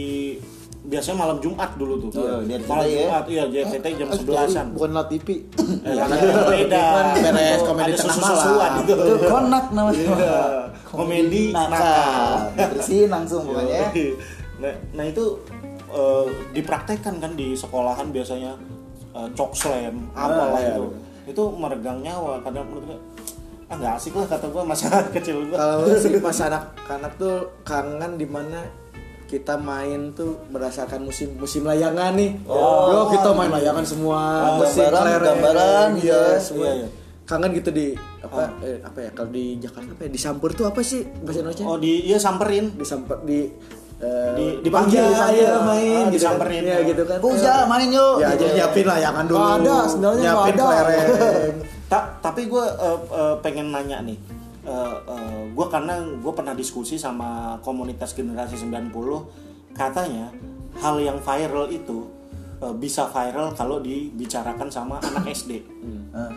[SPEAKER 1] biasanya malam Jumat dulu tuh.
[SPEAKER 3] Oh,
[SPEAKER 1] malam
[SPEAKER 3] ya?
[SPEAKER 1] Jumat iya di RCTI jam
[SPEAKER 5] Eh,
[SPEAKER 1] 11-an.
[SPEAKER 5] bukan Lat TV
[SPEAKER 1] Eh, kan beda.
[SPEAKER 4] beres
[SPEAKER 1] Itu
[SPEAKER 4] komedi
[SPEAKER 1] ada
[SPEAKER 4] tengah malam.
[SPEAKER 1] gitu.
[SPEAKER 3] Itu konak namanya.
[SPEAKER 1] Iya. Komedi nakal.
[SPEAKER 3] Nakal. Bersihin langsung pokoknya. Ya.
[SPEAKER 1] Nah, nah itu eh, dipraktekkan kan di sekolahan biasanya eh, cok slam apalah
[SPEAKER 4] iya,
[SPEAKER 1] itu. Itu meregang nyawa karena menurut gue ah nggak asik lah kata gue masa kecil gue.
[SPEAKER 4] kalau sih pas anak-anak tuh kangen di mana kita main tuh berdasarkan musim musim layangan nih.
[SPEAKER 1] Oh.
[SPEAKER 4] Yo, kita main layangan semua,
[SPEAKER 3] Oh,
[SPEAKER 4] musim
[SPEAKER 3] gambaran- gambaran,
[SPEAKER 4] iya,
[SPEAKER 3] iya.
[SPEAKER 4] semua.
[SPEAKER 1] Iya, iya.
[SPEAKER 4] Kangen gitu di apa eh, apa ya kalau di Jakarta apa ya di Sampur tuh apa sih bahasa Indonesia?
[SPEAKER 1] Oh di iya samperin.
[SPEAKER 4] Di Sampur di
[SPEAKER 1] Di- dipanggil, dipanggil.
[SPEAKER 4] iya, main
[SPEAKER 1] Ah,
[SPEAKER 4] gitu kan.
[SPEAKER 1] disamperin.
[SPEAKER 4] Iya, gitu kan.
[SPEAKER 3] Puja main yuk.
[SPEAKER 4] Ya,
[SPEAKER 3] Gitu.
[SPEAKER 4] jadi nyiapin layangan dulu.
[SPEAKER 5] Nggak ada, sebenarnya
[SPEAKER 4] nyiapin
[SPEAKER 5] ada.
[SPEAKER 1] Ta- tapi gue pengen nanya nih. gue karena gue pernah diskusi sama komunitas generasi 90 katanya hal yang viral itu eh, bisa viral kalau dibicarakan sama anak SD.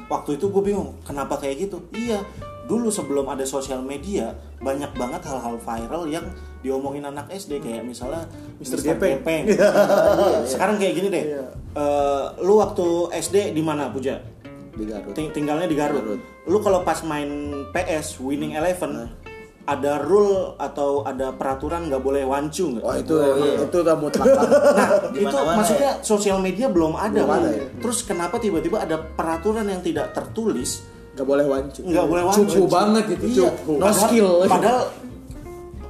[SPEAKER 1] Waktu itu gue bingung kenapa kayak gitu. Iya dulu sebelum ada sosial media banyak banget hal-hal viral yang diomongin anak SD kayak misalnya Mr.
[SPEAKER 4] Gepeng.
[SPEAKER 1] Gepeng. Sekarang kayak gini deh. Eh, lu waktu SD di mana Puja?
[SPEAKER 4] Di Garut.
[SPEAKER 1] Ting- tinggalnya di Garut. Lu kalau pas main PS Winning Eleven ada rule atau ada peraturan nggak boleh wancu nggak?
[SPEAKER 4] Oh itu itu udah mutlak.
[SPEAKER 1] Nah, itu
[SPEAKER 3] mana-mana
[SPEAKER 1] maksudnya sosial media belum ada.
[SPEAKER 4] Belum ada, ya.
[SPEAKER 1] Terus kenapa tiba-tiba ada peraturan yang tidak tertulis
[SPEAKER 4] Gak boleh wancu.
[SPEAKER 1] nggak boleh wancu?
[SPEAKER 4] Cupu banget gitu,
[SPEAKER 1] Iya.
[SPEAKER 4] cupu. No
[SPEAKER 1] Padahal-
[SPEAKER 4] skill.
[SPEAKER 1] Padahal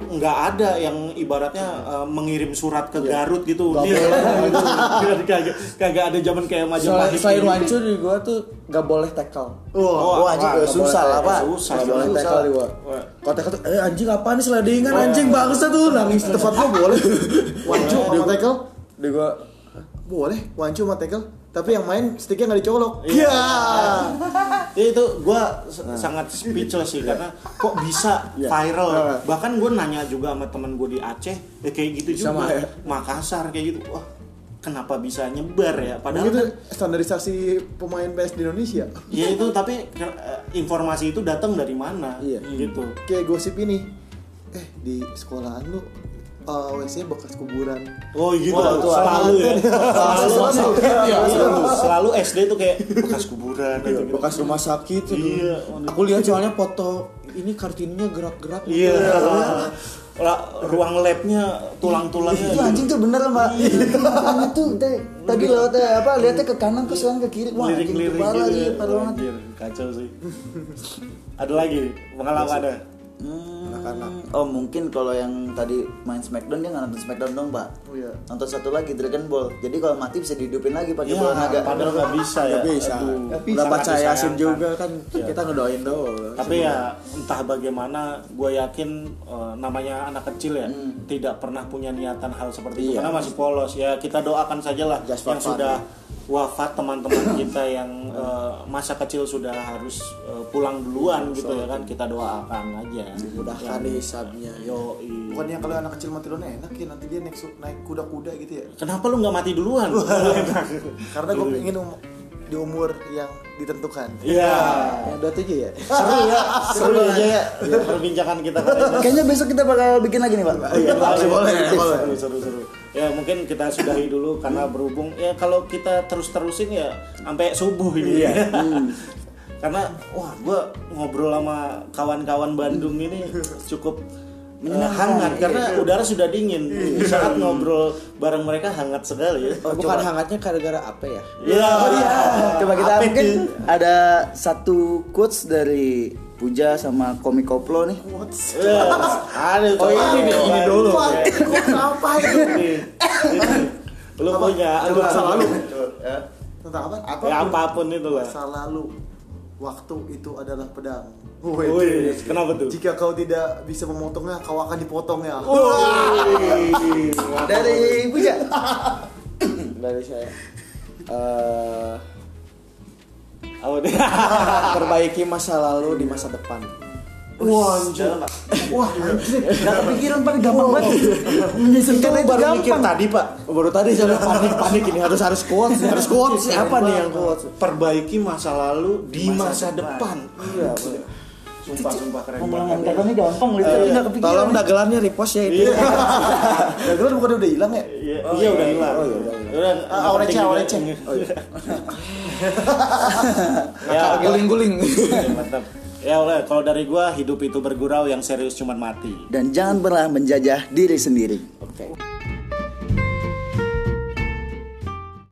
[SPEAKER 1] nggak ada yang ibaratnya uh, mengirim surat ke Garut gitu.
[SPEAKER 4] Nggak
[SPEAKER 1] kagak kagak ada zaman kayak
[SPEAKER 4] Selain,
[SPEAKER 1] Majapahit.
[SPEAKER 4] selain
[SPEAKER 1] gitu.
[SPEAKER 4] wancu di gua tuh gak boleh tackle.
[SPEAKER 3] Oh,
[SPEAKER 1] Wah,
[SPEAKER 3] anjing
[SPEAKER 1] wah,
[SPEAKER 3] susah lah, Pak.
[SPEAKER 1] Susah.
[SPEAKER 4] Gak boleh tackle di gua. Kalau tackle tuh, eh anjing apaan nih seladingan anjing bangsa tuh nangis.
[SPEAKER 5] tempat gua boleh wancu sama tackle
[SPEAKER 4] Di gua
[SPEAKER 5] boleh wancu sama tackle tapi yang main sticknya nggak dicolok
[SPEAKER 1] Iya.
[SPEAKER 5] ya
[SPEAKER 1] Ya, itu gue sangat speechless sih karena kok bisa viral. Bahkan gue nanya juga sama temen gue di Aceh, ya kayak gitu
[SPEAKER 4] Sama
[SPEAKER 1] juga.
[SPEAKER 4] ya.
[SPEAKER 1] Makassar kayak gitu. Wah, kenapa bisa nyebar ya? Padahal
[SPEAKER 5] itu
[SPEAKER 1] kan,
[SPEAKER 5] standarisasi pemain PS di Indonesia
[SPEAKER 1] ya itu tapi eh, informasi itu datang dari mana?
[SPEAKER 4] Iya.
[SPEAKER 1] Gitu.
[SPEAKER 5] kayak gosip ini eh di sekolahan lu uh, WC bekas kuburan
[SPEAKER 1] Oh gitu,
[SPEAKER 3] Wah, itu
[SPEAKER 1] selalu ya. Selalu,
[SPEAKER 5] Selalu.
[SPEAKER 1] Iya, selalu, selalu SD tuh kayak bekas kuburan gitu.
[SPEAKER 4] Iya, bekas rumah sakit itu.
[SPEAKER 1] Iya.
[SPEAKER 4] Aku lihat soalnya foto ini kartunya gerak-gerak.
[SPEAKER 1] Iya. Lah, ruang labnya tulang-tulangnya
[SPEAKER 3] Itu anjing tuh bener mbak. Makanya tuh teh, tadi lewatnya apa lihatnya ke kanan ke selang ke kiri. Wah anjing tuh
[SPEAKER 1] lirik-lirik
[SPEAKER 3] parah
[SPEAKER 1] gitu
[SPEAKER 3] iya,
[SPEAKER 1] ya.
[SPEAKER 3] parah banget.
[SPEAKER 1] Kacau sih ada lagi pengalaman ada
[SPEAKER 3] Hmm, oh mungkin kalau yang tadi main Smackdown dia nggak nonton Smackdown dong pak.
[SPEAKER 5] Oh, iya.
[SPEAKER 3] Nonton satu lagi Dragon Ball. Jadi kalau mati bisa dihidupin lagi pakai
[SPEAKER 1] ya
[SPEAKER 3] bola naga.
[SPEAKER 1] padahal nggak bisa ya
[SPEAKER 4] Gak bisa. Baca yasin
[SPEAKER 1] disayangkan.
[SPEAKER 4] juga kan kita ngedoain doang.
[SPEAKER 1] tapi ya entah bagaimana gue yakin eh, namanya anak kecil ya tidak pernah punya niatan hal seperti itu
[SPEAKER 4] Iya.
[SPEAKER 1] karena masih polos ya kita doakan saja lah
[SPEAKER 4] Just
[SPEAKER 1] yang sudah wafat teman-teman kita yang eh, masa kecil sudah harus eh, pulang duluan gitu ya kan kita doakan aja
[SPEAKER 4] Mudahkan hisabnya.
[SPEAKER 1] yo
[SPEAKER 5] bukannya kalau anak kecil mati duluan enak ya nanti dia naik naik kuda-kuda gitu ya
[SPEAKER 1] kenapa lu nggak mati duluan
[SPEAKER 5] karena gue pengen um- di umur yang ditentukan
[SPEAKER 1] Iya.
[SPEAKER 4] Yang dua tujuh ya.
[SPEAKER 1] seru ya seru aja ya perbincangan kita
[SPEAKER 3] Kayaknya besok kita bakal bikin lagi nih pak.
[SPEAKER 1] Iya,
[SPEAKER 4] boleh, boleh.
[SPEAKER 1] Seru, seru, seru. Ya mungkin kita sudahi dulu karena berhubung ya kalau kita terus-terusin ya sampai subuh ini.
[SPEAKER 4] Iya.
[SPEAKER 1] karena wah gue ngobrol sama kawan-kawan Bandung ini cukup uh, hangat karena udara sudah dingin. Di saat ngobrol bareng mereka hangat sekali ya.
[SPEAKER 4] Oh, bukan hangatnya gara-gara apa ya?
[SPEAKER 1] Ya,
[SPEAKER 3] Coba kita
[SPEAKER 1] Apa
[SPEAKER 3] mungkin
[SPEAKER 1] itu?
[SPEAKER 3] ada satu quotes dari Puja sama komik koplo nih.
[SPEAKER 1] Ada
[SPEAKER 4] Oh, ini nih, ini dulu.
[SPEAKER 5] apa itu
[SPEAKER 1] Nih, ini. Lu punya, lu
[SPEAKER 5] masa lalu
[SPEAKER 1] Ya.
[SPEAKER 5] tentang apa apa
[SPEAKER 1] Ya, apa pun itu lah.
[SPEAKER 5] masa lalu waktu itu adalah pedang
[SPEAKER 1] Wih, kenapa tuh?
[SPEAKER 5] jika kau tidak bisa memotongnya kau akan dipotong ya
[SPEAKER 3] Dari Puja.
[SPEAKER 4] Dari saya. Eh,
[SPEAKER 1] Deh?
[SPEAKER 4] perbaiki masa lalu di masa depan.
[SPEAKER 1] Wah, anjir.
[SPEAKER 3] Wah, anjir. Gak kepikiran paling gampang banget. Menyisipkan itu
[SPEAKER 4] baru mikir
[SPEAKER 3] gampang.
[SPEAKER 4] tadi pak. Baru tadi saya panik panik ini harus harus kuat harus kuat siapa nih yang kuat?
[SPEAKER 1] Perbaiki masa lalu di masa, depan.
[SPEAKER 4] Iya.
[SPEAKER 1] Sumpah sumpah keren
[SPEAKER 3] katanya gampang gitu, tapi kepikiran.
[SPEAKER 4] Tolong dagelannya repost ya itu.
[SPEAKER 5] Dagelan bukan udah hilang ya?
[SPEAKER 1] Iya, iya udah hilang.
[SPEAKER 4] Oh, iya, udah
[SPEAKER 1] Udah,
[SPEAKER 5] Ah,
[SPEAKER 1] nggak
[SPEAKER 5] awalnya awalnya.
[SPEAKER 1] Ya,
[SPEAKER 4] Guling-guling.
[SPEAKER 1] Mantap. Ya oleh kalau dari gua hidup itu bergurau yang serius cuman mati.
[SPEAKER 3] Dan jangan pernah menjajah diri sendiri.
[SPEAKER 1] Oke.